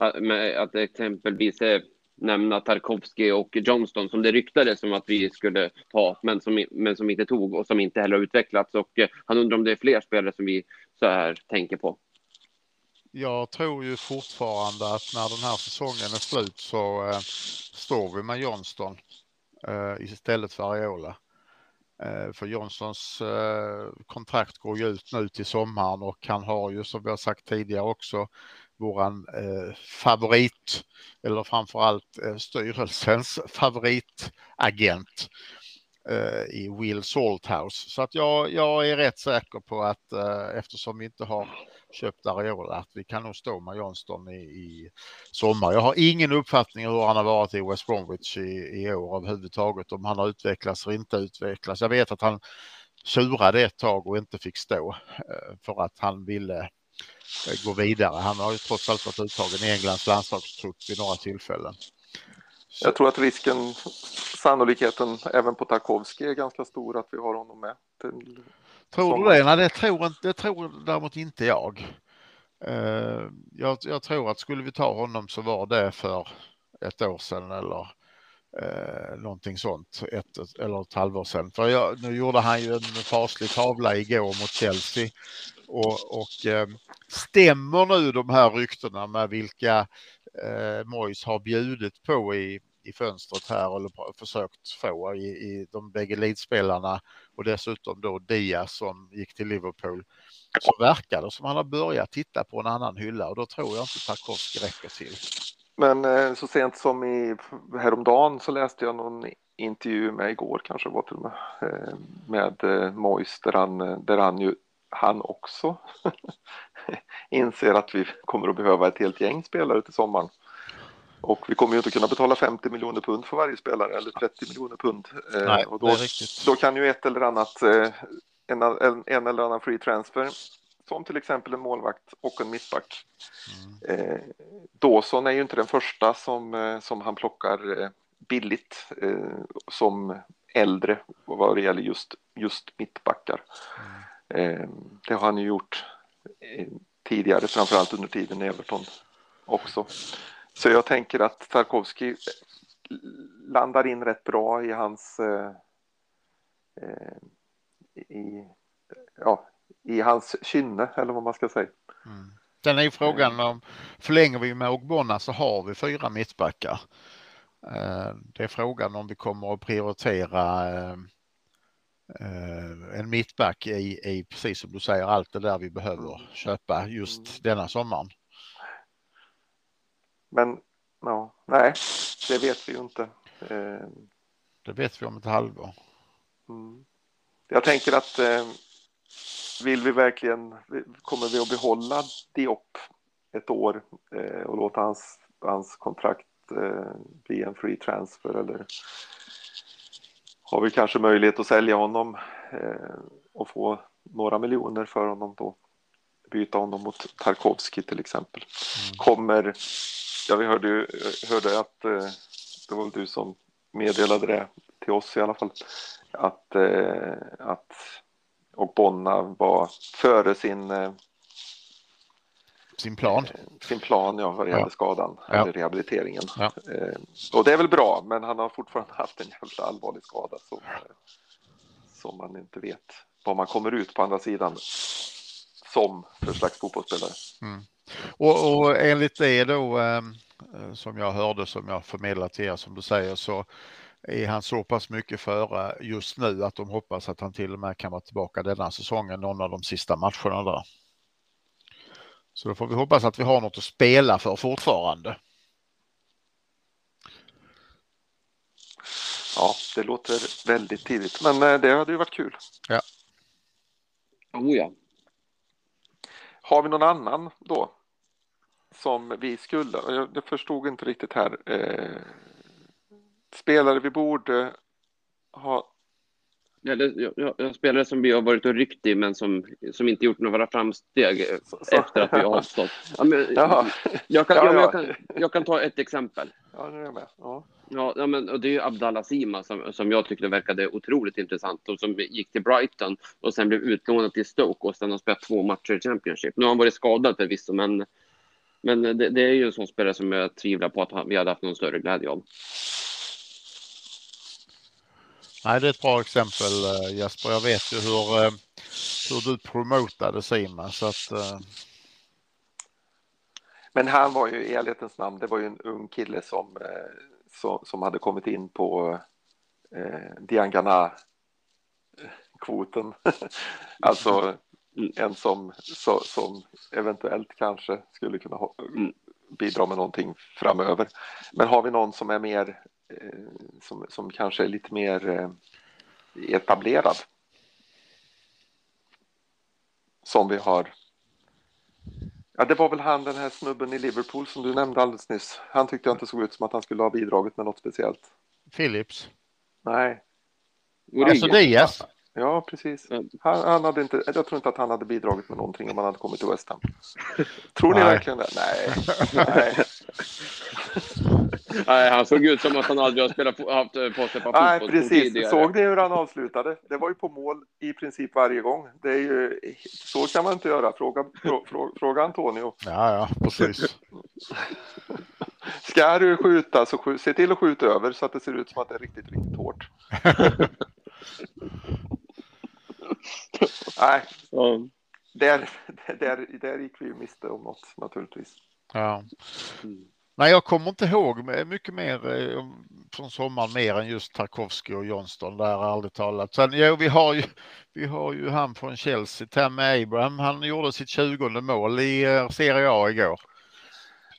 eh, med att exempelvis eh, nämna Tarkovsky och Johnston som det ryktades som att vi skulle ta, men som, men som inte tog och som inte heller har utvecklats. Och eh, han undrar om det är fler spelare som vi så här tänker på. Jag tror ju fortfarande att när den här säsongen är slut så eh, står vi med Johnston eh, istället för Ariola. Eh, för Johnsons eh, kontrakt går ju ut nu till sommaren och han har ju som vi har sagt tidigare också våran eh, favorit eller framförallt styrelsens <laughs> favoritagent i Will Salthouse. Så att jag, jag är rätt säker på att eftersom vi inte har köpt Ariola att vi kan nog stå med Johnston i, i sommar. Jag har ingen uppfattning hur han har varit i West Bromwich i, i år överhuvudtaget, om han har utvecklats eller inte utvecklats. Jag vet att han surade ett tag och inte fick stå eh, för att han ville eh, gå vidare. Han har ju trots allt varit uttagen i Englands landslagstrupp vid några tillfällen. Jag tror att risken, sannolikheten även på Tarkovski är ganska stor att vi har honom med till Tror du det? Nej, det tror, det tror däremot inte jag. Uh, jag. Jag tror att skulle vi ta honom så var det för ett år sedan eller uh, någonting sånt, ett eller ett halvår sedan. För jag, nu gjorde han ju en faslig tavla igår mot Chelsea och, och uh, stämmer nu de här ryktena med vilka uh, Mois har bjudit på i, i fönstret här eller försökt få i, i de bägge leadspelarna och dessutom då Diaz som gick till Liverpool så verkar det som han har börjat titta på en annan hylla och då tror jag inte Tarkovsky räcker till. Men eh, så sent som i häromdagen så läste jag någon intervju med igår kanske var till och med eh, med eh, Mois där han, där han ju han också <laughs> inser att vi kommer att behöva ett helt gäng spelare till sommaren. Och vi kommer ju inte kunna betala 50 miljoner pund för varje spelare eller 30 miljoner pund. Eh, Nej, och då, då kan ju ett eller annat, eh, en, en, en, eller annan free transfer, som till exempel en målvakt och en mittback. Mm. Eh, Dawson är ju inte den första som, eh, som han plockar eh, billigt eh, som äldre vad det gäller just, just mittbackar. Mm. det har han ju gjort tidigare, framförallt under tiden i Everton också. Så jag tänker att Tarkovsky landar in rätt bra i hans eh, eh, i, ja, i hans kynne eller vad man ska säga. Mm. Sen är ju frågan om förlänger vi med Ogbonna så har vi fyra mittbackar. Eh, det är frågan om vi kommer att prioritera eh, en mittback i, i, precis som du säger, allt det där vi behöver köpa just denna sommaren. Men ja, nej, det vet vi ju inte. Eh, det vet vi om ett halvår. Mm. Jag tänker att eh, vill vi verkligen, kommer vi att behålla Diop ett år eh, och låta hans, hans kontrakt bli en free transfer eller har vi kanske möjlighet att sälja honom och få några miljoner för honom då? byta honom mot Tarkovski till exempel. Mm. Kommer, ja vi hörde ju hörde att eh, det var du som meddelade det till oss i alla fall, att, eh, att och Bonna var före sin eh, sin plan. Sin plan, ja, vad det gäller ja. skadan ja. eller rehabiliteringen. Ja. och det är väl bra, men han har fortfarande <laughs> haft en jävla allvarlig skada som, som man inte vet vad man kommer ut på andra sidan som för slags fotbollsspelare. Mm. Och, och enligt det då eh, som jag hörde som jag förmedlat till er som du säger så är han så pass mycket före just nu att de hoppas att han till och med kan vara tillbaka denna säsongen, någon av de sista matcherna där. Så då får vi hoppas att vi har något att spela för fortfarande. Ja, det låter väldigt tidigt, men eh, det hade ju varit kul. Ja. Oh ja. Har vi någon annan då? Som vi skulle, jag förstod inte riktigt här. Eh, spelare vi borde ha Ja, det, ja, ja, spelare som vi har varit och ryckt i men som, som inte gjort några framsteg så, så. efter att vi har avstått. Ja, men, <laughs> jag, kan, ja, jag, kan, jag kan ta ett exempel. Ja, nu är jag med. Ja. Ja, men, och det är ju Abdallah Sima som, som jag tyckte verkade otroligt intressant och som gick till Brighton och sen blev utlånad till Stoke och sen har spelat två matcher i Championship. Nu har han varit skadad förvisso, men, men det, det är ju en sån spelare som jag tvivlar på att vi hade haft någon större glädje av. Nej, det är ett bra exempel eh, Jesper. Jag vet ju hur, eh, hur du promotade Sima så att. Uh... Men han var ju i ärlighetens namn, det var ju en ung kille som, som, som hade kommit in på eh, Diangana kvoten. <laughs> alltså en som, så, som eventuellt kanske skulle kunna mm. bidra med någonting framöver. Men har vi någon som är mer Eh, som, som kanske är lite mer eh, etablerad. Som vi har. Ja, det var väl han den här snubben i Liverpool som du nämnde alldeles nyss. Han tyckte jag inte såg ut som att han skulle ha bidragit med något speciellt. Philips? Nej. Alltså Diaz? Ja, precis. Han, han, hade inte, jag tror inte att han hade bidragit med någonting om han hade kommit till West Ham. Tror ni Nej. verkligen det? Nej. Nej. Nej, han såg ut som att han aldrig har spelat, haft eh, på sig på Nej, precis. Såg ni hur han avslutade? Det var ju på mål i princip varje gång. Det är ju, så kan man inte göra. Fråga, fråga, fråga Antonio. Ja, ja, precis. Ska du skjuta så skjut, se till att skjuta över så att det ser ut som att det är riktigt, riktigt hårt. <laughs> <laughs> Nej, ja. där, där, där gick vi ju miste om något naturligtvis. Ja. Mm. Nej, jag kommer inte ihåg mycket mer eh, från sommaren mer än just Tarkovsky och Johnston där ärligt talat. Sen jo, vi har ju, vi har ju han från Chelsea, Tammy Abraham. Han gjorde sitt 20 mål i eh, Serie A igår.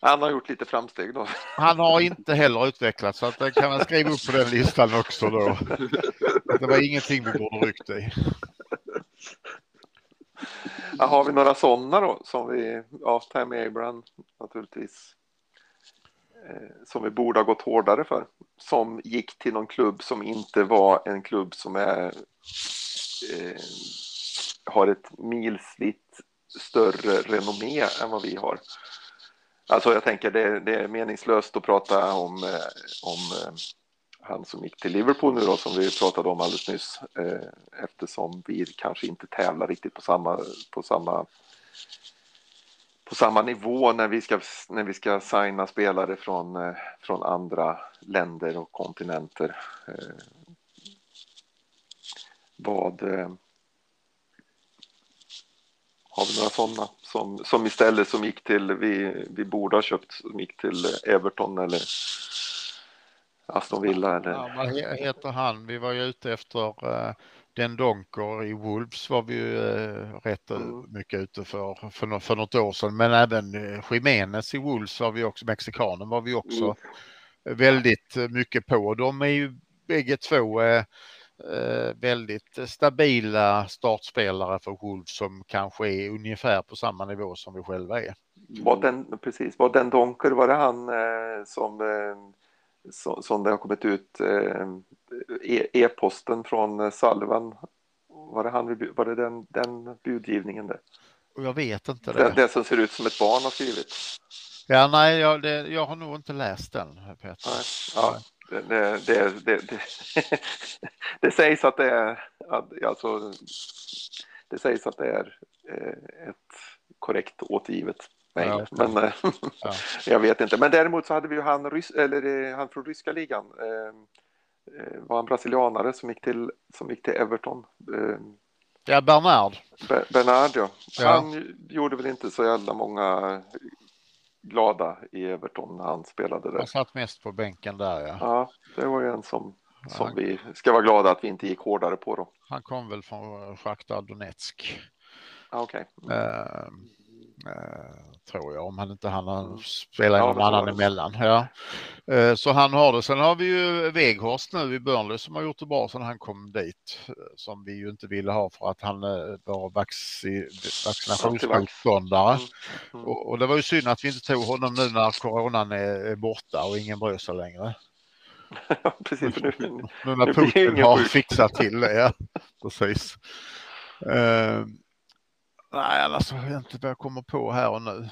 Han har gjort lite framsteg då. <laughs> Han har inte heller utvecklats så att det kan man skriva upp på den listan också då. Det var ingenting vi borde ryckt i. Ja, har vi några sådana då som vi, Tammy Abraham naturligtvis. Eh, som vi borde ha gått hårdare för. Som gick till någon klubb som inte var en klubb som är, eh, har ett milsvitt större renommé än vad vi har. Alltså jag tänker det, det är meningslöst att prata om, eh, om eh, han som gick till Liverpool nu då som vi pratade om alldeles nyss eh, eftersom vi kanske inte tävlar riktigt på samma, på samma på samma nivå när vi ska, när vi ska signa spelare från, eh, från andra länder och kontinenter. Eh, vad eh, har vi några sådana som, som istället som gick till, vi, vi borde ha köpt, som gick till Everton eller Aston Villa eller? Ja, vad heter han? Vi var ju ute efter uh, den Donker i Wolves var vi ju uh, rätt mm. mycket ute för, för, för något år sedan. Men även uh, Jiménez i Wolves var vi också, mexikanen var vi också mm. väldigt mycket på. De är ju bägge två uh, väldigt stabila startspelare för Wolves som kanske är ungefär på samma nivå som vi själva är. Var den, precis, var den Donker, var det han som som det har kommit ut eh, e, e-posten från Salvan. Var det, han, var det den, den budgivningen? Där? Jag vet inte Det, det. det som ser ut som ett barn har skrivit. Ja, nej, jag, det, jag har nog inte läst den, Peter. Nej, ja, det, det, det, <laughs> det, sägs att det är, alltså, det sägs att det är eh, ett korrekt återgivet mejl. Ja, okej. Men eh, Ja. <laughs> jag vet inte. Men däremot så hade vi ju han, rys- eller, eh, han från ryska ligan. Eh, eh, var en brasilianare som gick till, som gick till Everton. Eh, Ja, Bernard. Be- Bernard, ja. Ja. Han gjorde väl inte så jävla många glada i Everton när han spelade där. Han satt mest på bänken där, ja. Ja, det var ju en som, som Ja. vi ska vara glada att vi inte gick hårdare på då. Han kom väl från Sjachtar Donetsk. Okej. Eh, eh, tror jag, om han inte han har spelat Ja, någon annan emellan. Ja. Eh, så han har det. Sen har vi ju Weghorst nu i Burnley som har gjort det bra sedan han kom dit. eh, Som vi ju inte ville ha för att han eh, var vaccin, vaccinationsmotståndare. Mm. Mm. Och, och det var ju synd att vi inte tog honom nu när coronan är, borta och ingen bryr sig längre. <laughs> Precis, för nu, Nu när Putin har fixat till det. Ja. Precis. <laughs> Eh, nej, annars har jag inte vad jag kommer på här och nu.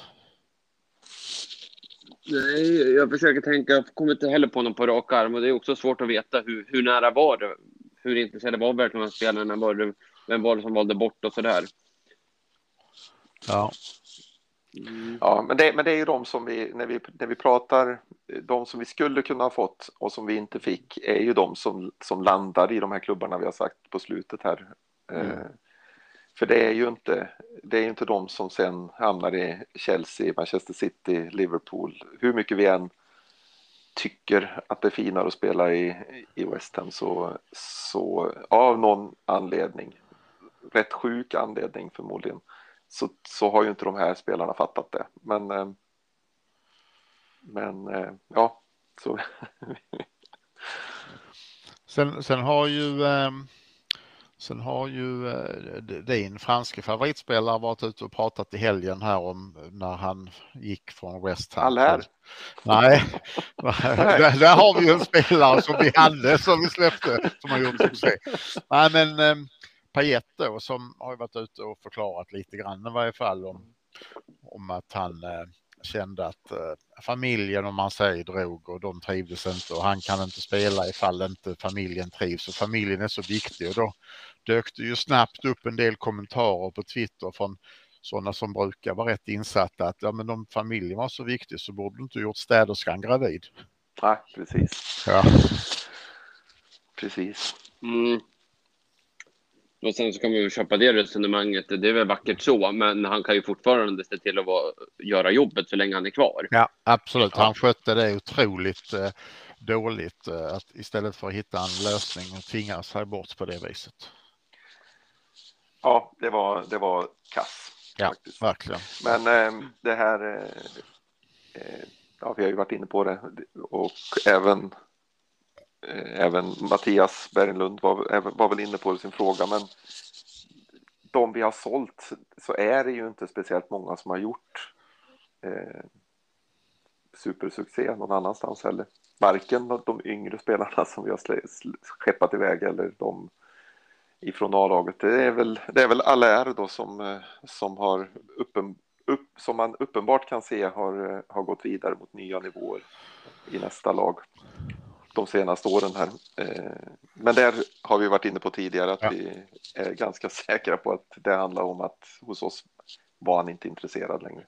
Nej, jag försöker tänka. Jag kommer inte heller på någon på rak arm och det är också svårt att veta hur, hur nära var det? Hur intresserade var verkligen spelarna? Var det, vem var det som valde bort och sådär? Ja. Mm. ja, men, det, men det är ju de som vi när, vi, när vi pratar, de som vi skulle kunna ha fått och som vi inte fick, är ju de som, som landar i de här klubbarna vi har sagt på slutet här. Mm. För det är ju inte, det är ju inte de som sen hamnar i Chelsea, Manchester City, Liverpool. Hur mycket vi än tycker att det är finare att spela i, i West Ham så, så av någon anledning, rätt sjuk anledning förmodligen, så, så har ju inte de här spelarna fattat det. Men, eh, men eh, ja, så <laughs> Sen, sen har ju ehm, Sen har ju eh, din franske favoritspelare varit ute och pratat i helgen här om när han gick från West Ham. Allaire? Nej, <laughs> där, där har vi ju en spelare som vi hade som vi släppte som har gjort succé. Nej men eh, Payet då som har varit ute och förklarat lite grann i varje fall om, om att han eh, kände att eh, familjen om man säger drog och de trivdes inte och han kan inte spela ifall inte familjen trivs och familjen är så viktig och då dök det ju snabbt upp en del kommentarer på Twitter från sådana som brukar vara rätt insatta att ja, men om familjen var så viktig så borde du inte gjort städerskan gravid. nej, precis. Ja. precis. Mm. Och sen så kan man ju köpa det resonemanget. Det är väl vackert så, men han kan ju fortfarande se till att vara, göra jobbet så länge han är kvar. ja, absolut. Han skötte det otroligt eh, dåligt eh, att istället för att hitta en lösning och tvinga sig bort på det viset. Ja, det var, det var kass. Ja, faktiskt. verkligen. Men eh, det här, eh, ja, vi har ju varit inne på det och även, Eh, även Mattias Berglund var, var väl inne på det i sin fråga, men de vi har sålt så är det ju inte speciellt många som har gjort eh, supersuccé någon annanstans heller. Varken de yngre spelarna som vi har skeppat iväg eller de ifrån A-laget. Det är väl, det är väl Allaire då som, eh, som har uppen, upp, som man uppenbart kan se har, eh, har gått vidare mot nya nivåer i nästa lag de senaste åren här. Eh, Men där har vi varit inne på tidigare att Ja. vi är ganska <laughs> säkra på att det handlar om att hos oss var han inte intresserad längre.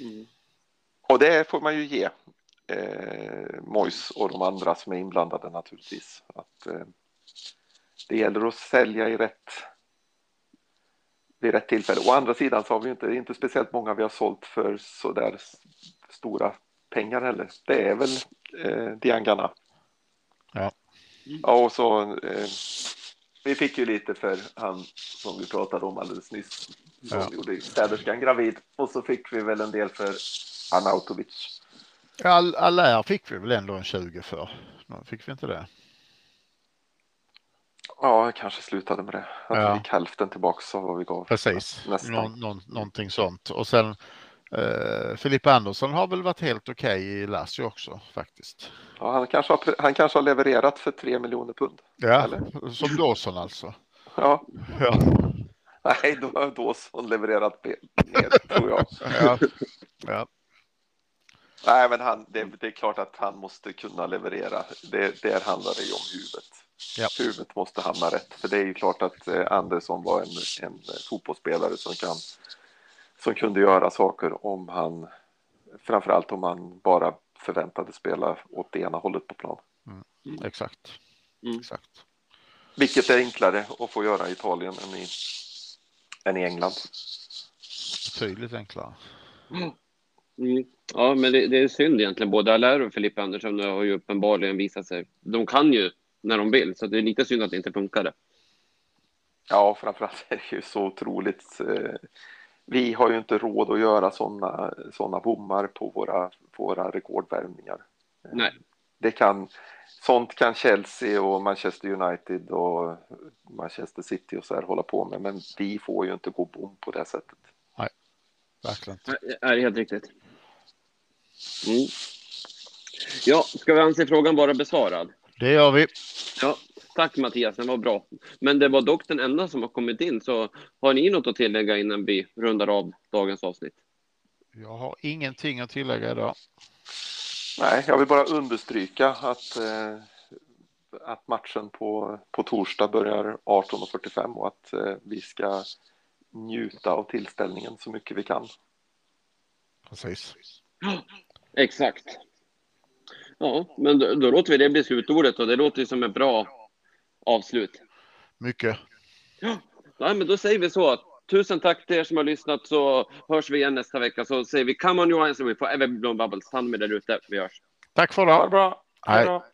Mm. Och det får man ju ge eh, Mois och de andra som är inblandade naturligtvis. Att, eh, det gäller att sälja i rätt vid rätt tillfälle. Å andra sidan så har vi inte, det är inte speciellt många vi har sålt för så där s- stora pengar heller. Det är väl eh, Diangana. Ja. Ja, och så eh, vi fick ju lite för han som vi pratade om alldeles nyss. Som Ja. gjorde städerskan gravid. Och så fick vi väl en del för Arnautovic. All, Allaire fick vi väl ändå en 20 för. Fick vi inte det? Ja, jag kanske slutade med det. Att Ja. vi fick hälften tillbaks av vad vi gav. Precis. Någon, någon, någonting sånt. Och sen eh, Filip Andersson har väl varit helt okej i Lazio också faktiskt. Ja, han, kanske har, han kanske har levererat för tre miljoner pund. Ja, Eller? som Dawson alltså. <laughs> Ja. Ja. Nej, då har Dawson levererat mer, tror jag. <laughs> Ja. Ja. Nej, men han, det, det är klart att han måste kunna leverera. Det, där handlar det ju om huvudet. Ja. Huvudet måste hamna rätt. För det är ju klart att eh, Andersson var en, en fotbollsspelare som, kan, som kunde göra saker om han, framförallt om han bara förväntade spela åt det ena hållet på plan. Exakt. Mm. Exakt. Vilket är enklare att få göra i Italien än i, än i England. Betydligt enklare. Mm. Ja, men det, det är synd egentligen. Både Allaire och Filippe Andersson har ju uppenbarligen visat sig. De kan ju när de vill, så det är lite synd att det inte funkade. Ja, framförallt är det ju så otroligt. Eh, vi har ju inte råd att göra sådana såna bommar på våra, på våra rekordvärvningar. Nej. Det kan, sånt kan Chelsea och Manchester United och Manchester City och så här hålla på med, men vi får ju inte gå bom på det sättet. Verkligen. Det är helt riktigt. Mm. Ja, ska vi anse frågan vara besvarad? Det gör vi. Ja, tack Mattias, den var bra. Men det var dock den enda som har kommit in, så har ni något att tillägga innan vi rundar av dagens avsnitt? Jag har ingenting att tillägga idag. Nej, jag vill bara understryka att, eh, att matchen på, på torsdag börjar 18.45 och att eh, vi ska njuta av tillställningen så mycket vi kan. Precis. Exakt. Ja, men då, då låter vi det bli slutordet och det låter ju som ett bra avslut. Mycket. Ja, men då säger vi så. Tusen tack till er som har lyssnat så hörs vi igen nästa vecka så säger vi come on Johansson, we forever blown bubbles. Ta hand om er där ute. Vi hörs. Tack för Ha det bra! Ha det Hej. bra.